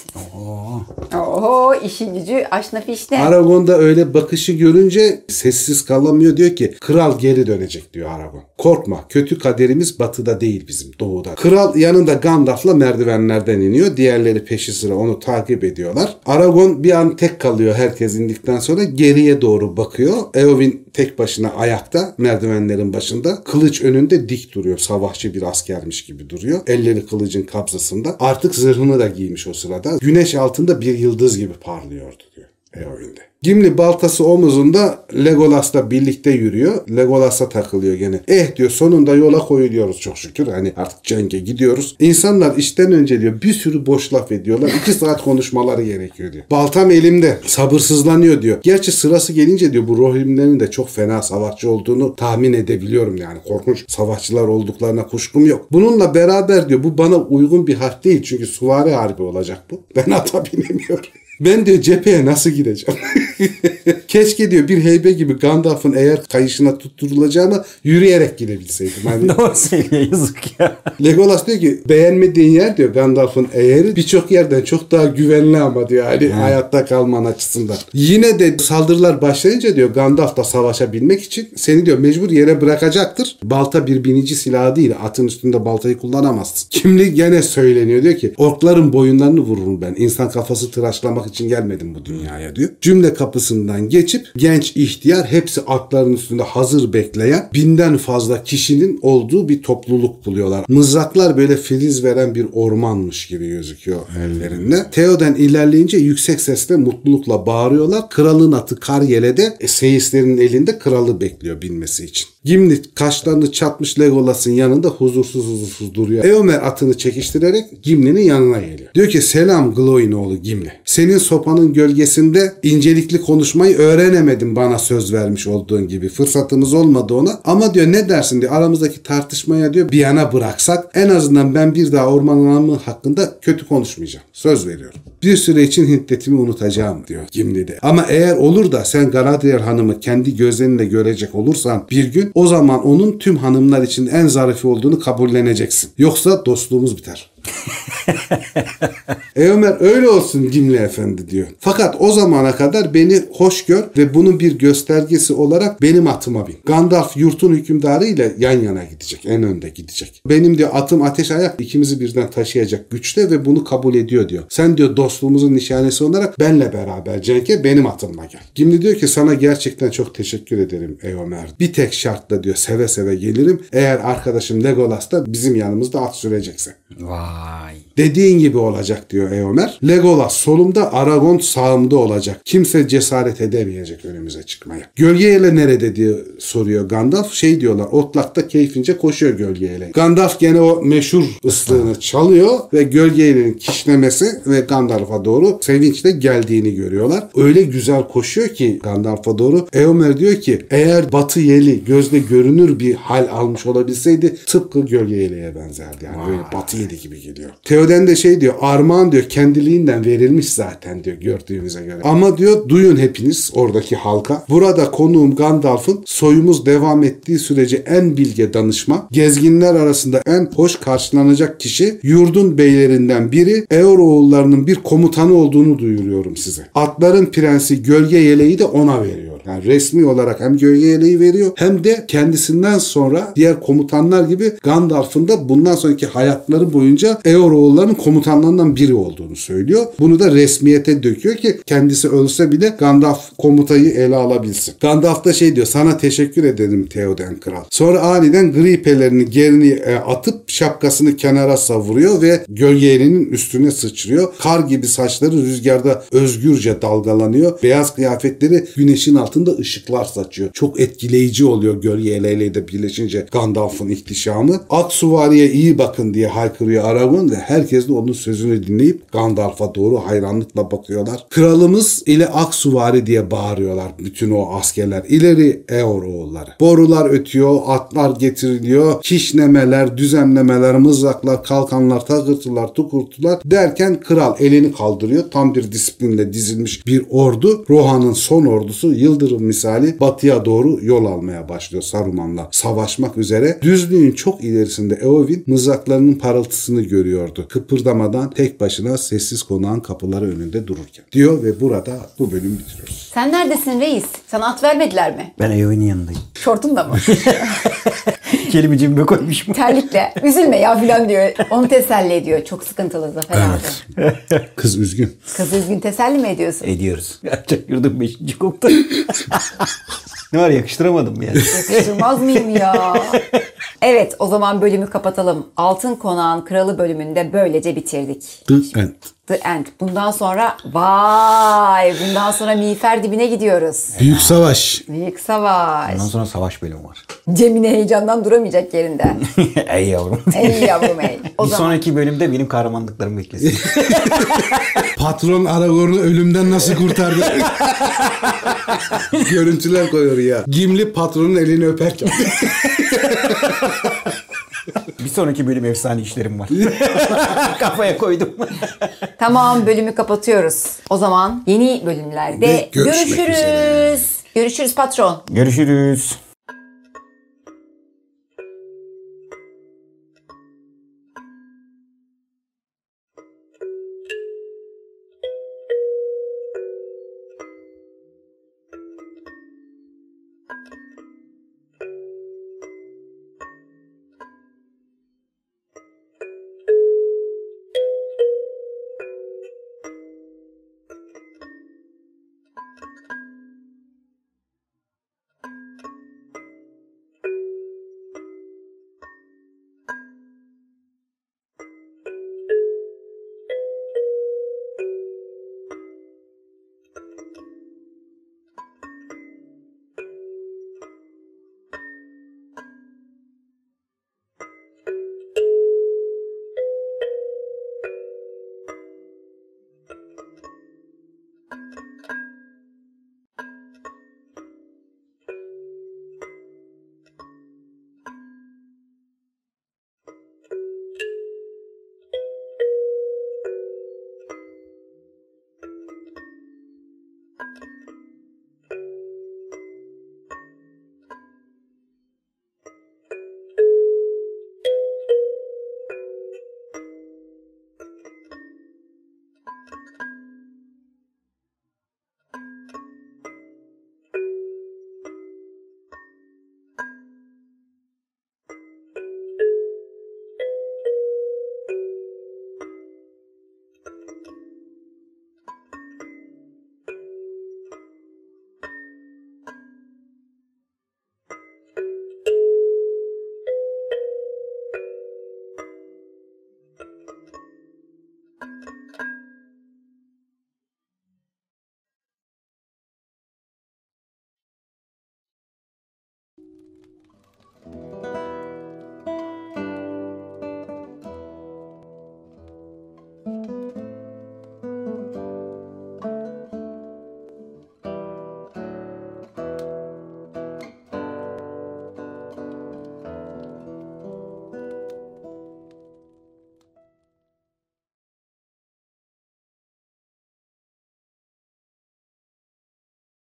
Oho işi gücü aşna fişne. Aragon da öyle bakışı görünce sessiz kalamıyor diyor ki kral geri dönecek diyor Aragon. Korkma kötü kaderimiz batıda değil bizim doğuda. Kral yanında Gandalf'la merdivenlerden iniyor. Diğerleri peşi sıra onu takip ediyorlar. Aragon bir an tek kalıyor herkes indikten sonra geriye doğru bakıyor. Eowyn tek başına ayakta merdivenlerin başında. Kılıç önünde dik duruyor. Savaşçı bir askermiş gibi duruyor. Elleri kılıcın kabzasında. Artık zırhını da giymiş o sırada. Güneş altında bir yıldız gibi parlıyordu diyor Eowyn'de. Gimli baltası omuzunda Legolas'la birlikte yürüyor. Legolas'a takılıyor gene. Eh diyor sonunda yola koyuluyoruz çok şükür. Hani artık cenge gidiyoruz. İnsanlar işten önce diyor bir sürü boş laf ediyorlar. İki saat konuşmaları gerekiyor diyor. Baltam elimde. Sabırsızlanıyor diyor. Gerçi sırası gelince diyor bu Rohirrimlerin de çok fena savaşçı olduğunu tahmin edebiliyorum yani. Korkunç savaşçılar olduklarına kuşkum yok. Bununla beraber diyor bu bana uygun bir harp değil. Çünkü suvari harbi olacak bu. Ben ata binemiyorum. Ben diyor cepheye nasıl gideceğim? Keşke diyor bir heybe gibi Gandalf'ın eğer kayışına tutturulacağına yürüyerek gidebilseydim. Hani Doğru söylüyor yazık ya. Legolas diyor ki beğenmediğin yer diyor Gandalf'ın eğeri birçok yerden çok daha güvenli ama diyor hani hayatta kalman açısından. Yine de saldırılar başlayınca diyor Gandalf da savaşabilmek için seni diyor mecbur yere bırakacaktır. Balta bir binici silahı değil. Atın üstünde baltayı kullanamazsın. Kimlik gene söyleniyor diyor ki orkların boyunlarını vururum ben. İnsan kafası tıraşlamak için gelmedim bu dünyaya diyor. Cümle kapısından geçip genç ihtiyar hepsi atların üstünde hazır bekleyen binden fazla kişinin olduğu bir topluluk buluyorlar. Mızraklar böyle filiz veren bir ormanmış gibi gözüküyor ellerinde. Theoden ilerleyince yüksek sesle mutlulukla bağırıyorlar. Kralın atı Karyele de e, seyislerin elinde kralı bekliyor binmesi için. Gimli kaşlarını çatmış Legolas'ın yanında huzursuz huzursuz duruyor. Eomer atını çekiştirerek Gimli'nin yanına geliyor. Diyor ki selam Glow'in oğlu Gimli. Senin sopanın gölgesinde incelikli konuşmayı öğrenemedim bana söz vermiş olduğun gibi. Fırsatımız olmadı ona. Ama diyor ne dersin diyor aramızdaki tartışmaya diyor bir yana bıraksak en azından ben bir daha orman anamı hakkında kötü konuşmayacağım. Söz veriyorum. Bir süre için hiddetimi unutacağım diyor Gimli de. Ama eğer olur da sen Galadriel hanımı kendi gözlerinle görecek olursan bir gün o zaman onun tüm hanımlar için en zarifi olduğunu kabulleneceksin. Yoksa dostluğumuz biter. E Ömer öyle olsun Gimli Efendi diyor. Fakat o zamana kadar beni hoş gör ve bunun bir göstergesi olarak benim atıma bin. Gandalf yurtun hükümdarı ile yan yana gidecek. En önde gidecek. Benim diyor atım ateş ayak ikimizi birden taşıyacak güçte ve bunu kabul ediyor diyor. Sen diyor dostluğumuzun nişanesi olarak benle beraber Cenk'e benim atımla gel. Gimli diyor ki sana gerçekten çok teşekkür ederim Eomer. Bir tek şartla diyor seve seve gelirim. Eğer arkadaşım Legolas da bizim yanımızda at sürecekse. Vay. はい。Dediğin gibi olacak diyor Eomer. Legolas solumda, Aragon sağımda olacak. Kimse cesaret edemeyecek önümüze çıkmaya. Gölgeyle nerede diye soruyor Gandalf. Şey diyorlar otlakta keyfince koşuyor gölgeyle. Gandalf gene o meşhur ıslığını çalıyor ve gölgeyle'nin kişnemesi ve Gandalf'a doğru sevinçle geldiğini görüyorlar. Öyle güzel koşuyor ki Gandalf'a doğru. Eomer diyor ki eğer batı yeli gözle görünür bir hal almış olabilseydi tıpkı gölge yeleğe benzerdi. Yani böyle batı yeli gibi geliyor. Teoden de şey diyor armağan diyor kendiliğinden verilmiş zaten diyor gördüğümüze göre. Ama diyor duyun hepiniz oradaki halka. Burada konuğum Gandalf'ın soyumuz devam ettiği sürece en bilge danışma, gezginler arasında en hoş karşılanacak kişi yurdun beylerinden biri Eor oğullarının bir komutanı olduğunu duyuruyorum size. Atların prensi gölge yeleği de ona veriyor. Yani resmi olarak hem gölge veriyor hem de kendisinden sonra diğer komutanlar gibi Gandalf'ın da bundan sonraki hayatları boyunca Eor oğullarının komutanlarından biri olduğunu söylüyor. Bunu da resmiyete döküyor ki kendisi ölse bile Gandalf komutayı ele alabilsin. Gandalf da şey diyor sana teşekkür ederim Theoden kral. Sonra aniden gri pelerini gerini e, atıp şapkasını kenara savuruyor ve gölgelerinin üstüne sıçrıyor. Kar gibi saçları rüzgarda özgürce dalgalanıyor. Beyaz kıyafetleri güneşin altında ışıklar saçıyor. Çok etkileyici oluyor gölge eleyle de birleşince Gandalf'ın ihtişamı. Ak suvariye iyi bakın diye haykırıyor Aragorn ve herkes de onun sözünü dinleyip Gandalf'a doğru hayranlıkla bakıyorlar. Kralımız ile ak suvari diye bağırıyorlar bütün o askerler. İleri Eor oğulları. Borular ötüyor, atlar getiriliyor, kişnemeler, düzenlemeler, mızraklar, kalkanlar, takırtılar, tukurtular derken kral elini kaldırıyor. Tam bir disiplinle dizilmiş bir ordu. Rohan'ın son ordusu yıldırım misali batıya doğru yol almaya başlıyor Saruman'la savaşmak üzere. Düzlüğün çok ilerisinde Eowyn mızraklarının parıltısını görüyordu. Kıpırdamadan tek başına sessiz konağın kapıları önünde dururken. Diyor ve burada bu bölümü bitiriyoruz. Sen neredesin reis? Sana at vermediler mi? Ben Eowyn'in yanındayım. Şortun da mı? Kelime cebime koymuşum. Terlikle. Üzülme ya filan diyor. Onu teselli ediyor. Çok sıkıntılı Zafer abi. Kız üzgün. Kız üzgün teselli mi ediyorsun? Ediyoruz. Çakırdım 5. kokta. Ne var yakıştıramadım yani. Yakıştırmaz mıyım ya? Evet o zaman bölümü kapatalım. Altın Konağın Kralı bölümünde böylece bitirdik. The End. The End. Bundan sonra vay bundan sonra miğfer dibine gidiyoruz. Büyük savaş. Büyük savaş. Ondan sonra savaş bölümü var. Cemile heyecandan duramayacak yerinde. Ey yavrum. Ey yavrum ey. O Bir zaman sonraki bölümde benim kahramanlıklarım beklesin. Patron Aragorn'u ölümden nasıl kurtardı? Görüntüler koyuyor ya. Gimli patronun elini öperken. Bir sonraki bölüm efsane işlerim var. Kafaya koydum. tamam bölümü kapatıyoruz. O zaman yeni bölümlerde görüşmek görüşürüz. üzere. Görüşürüz patron. Görüşürüz.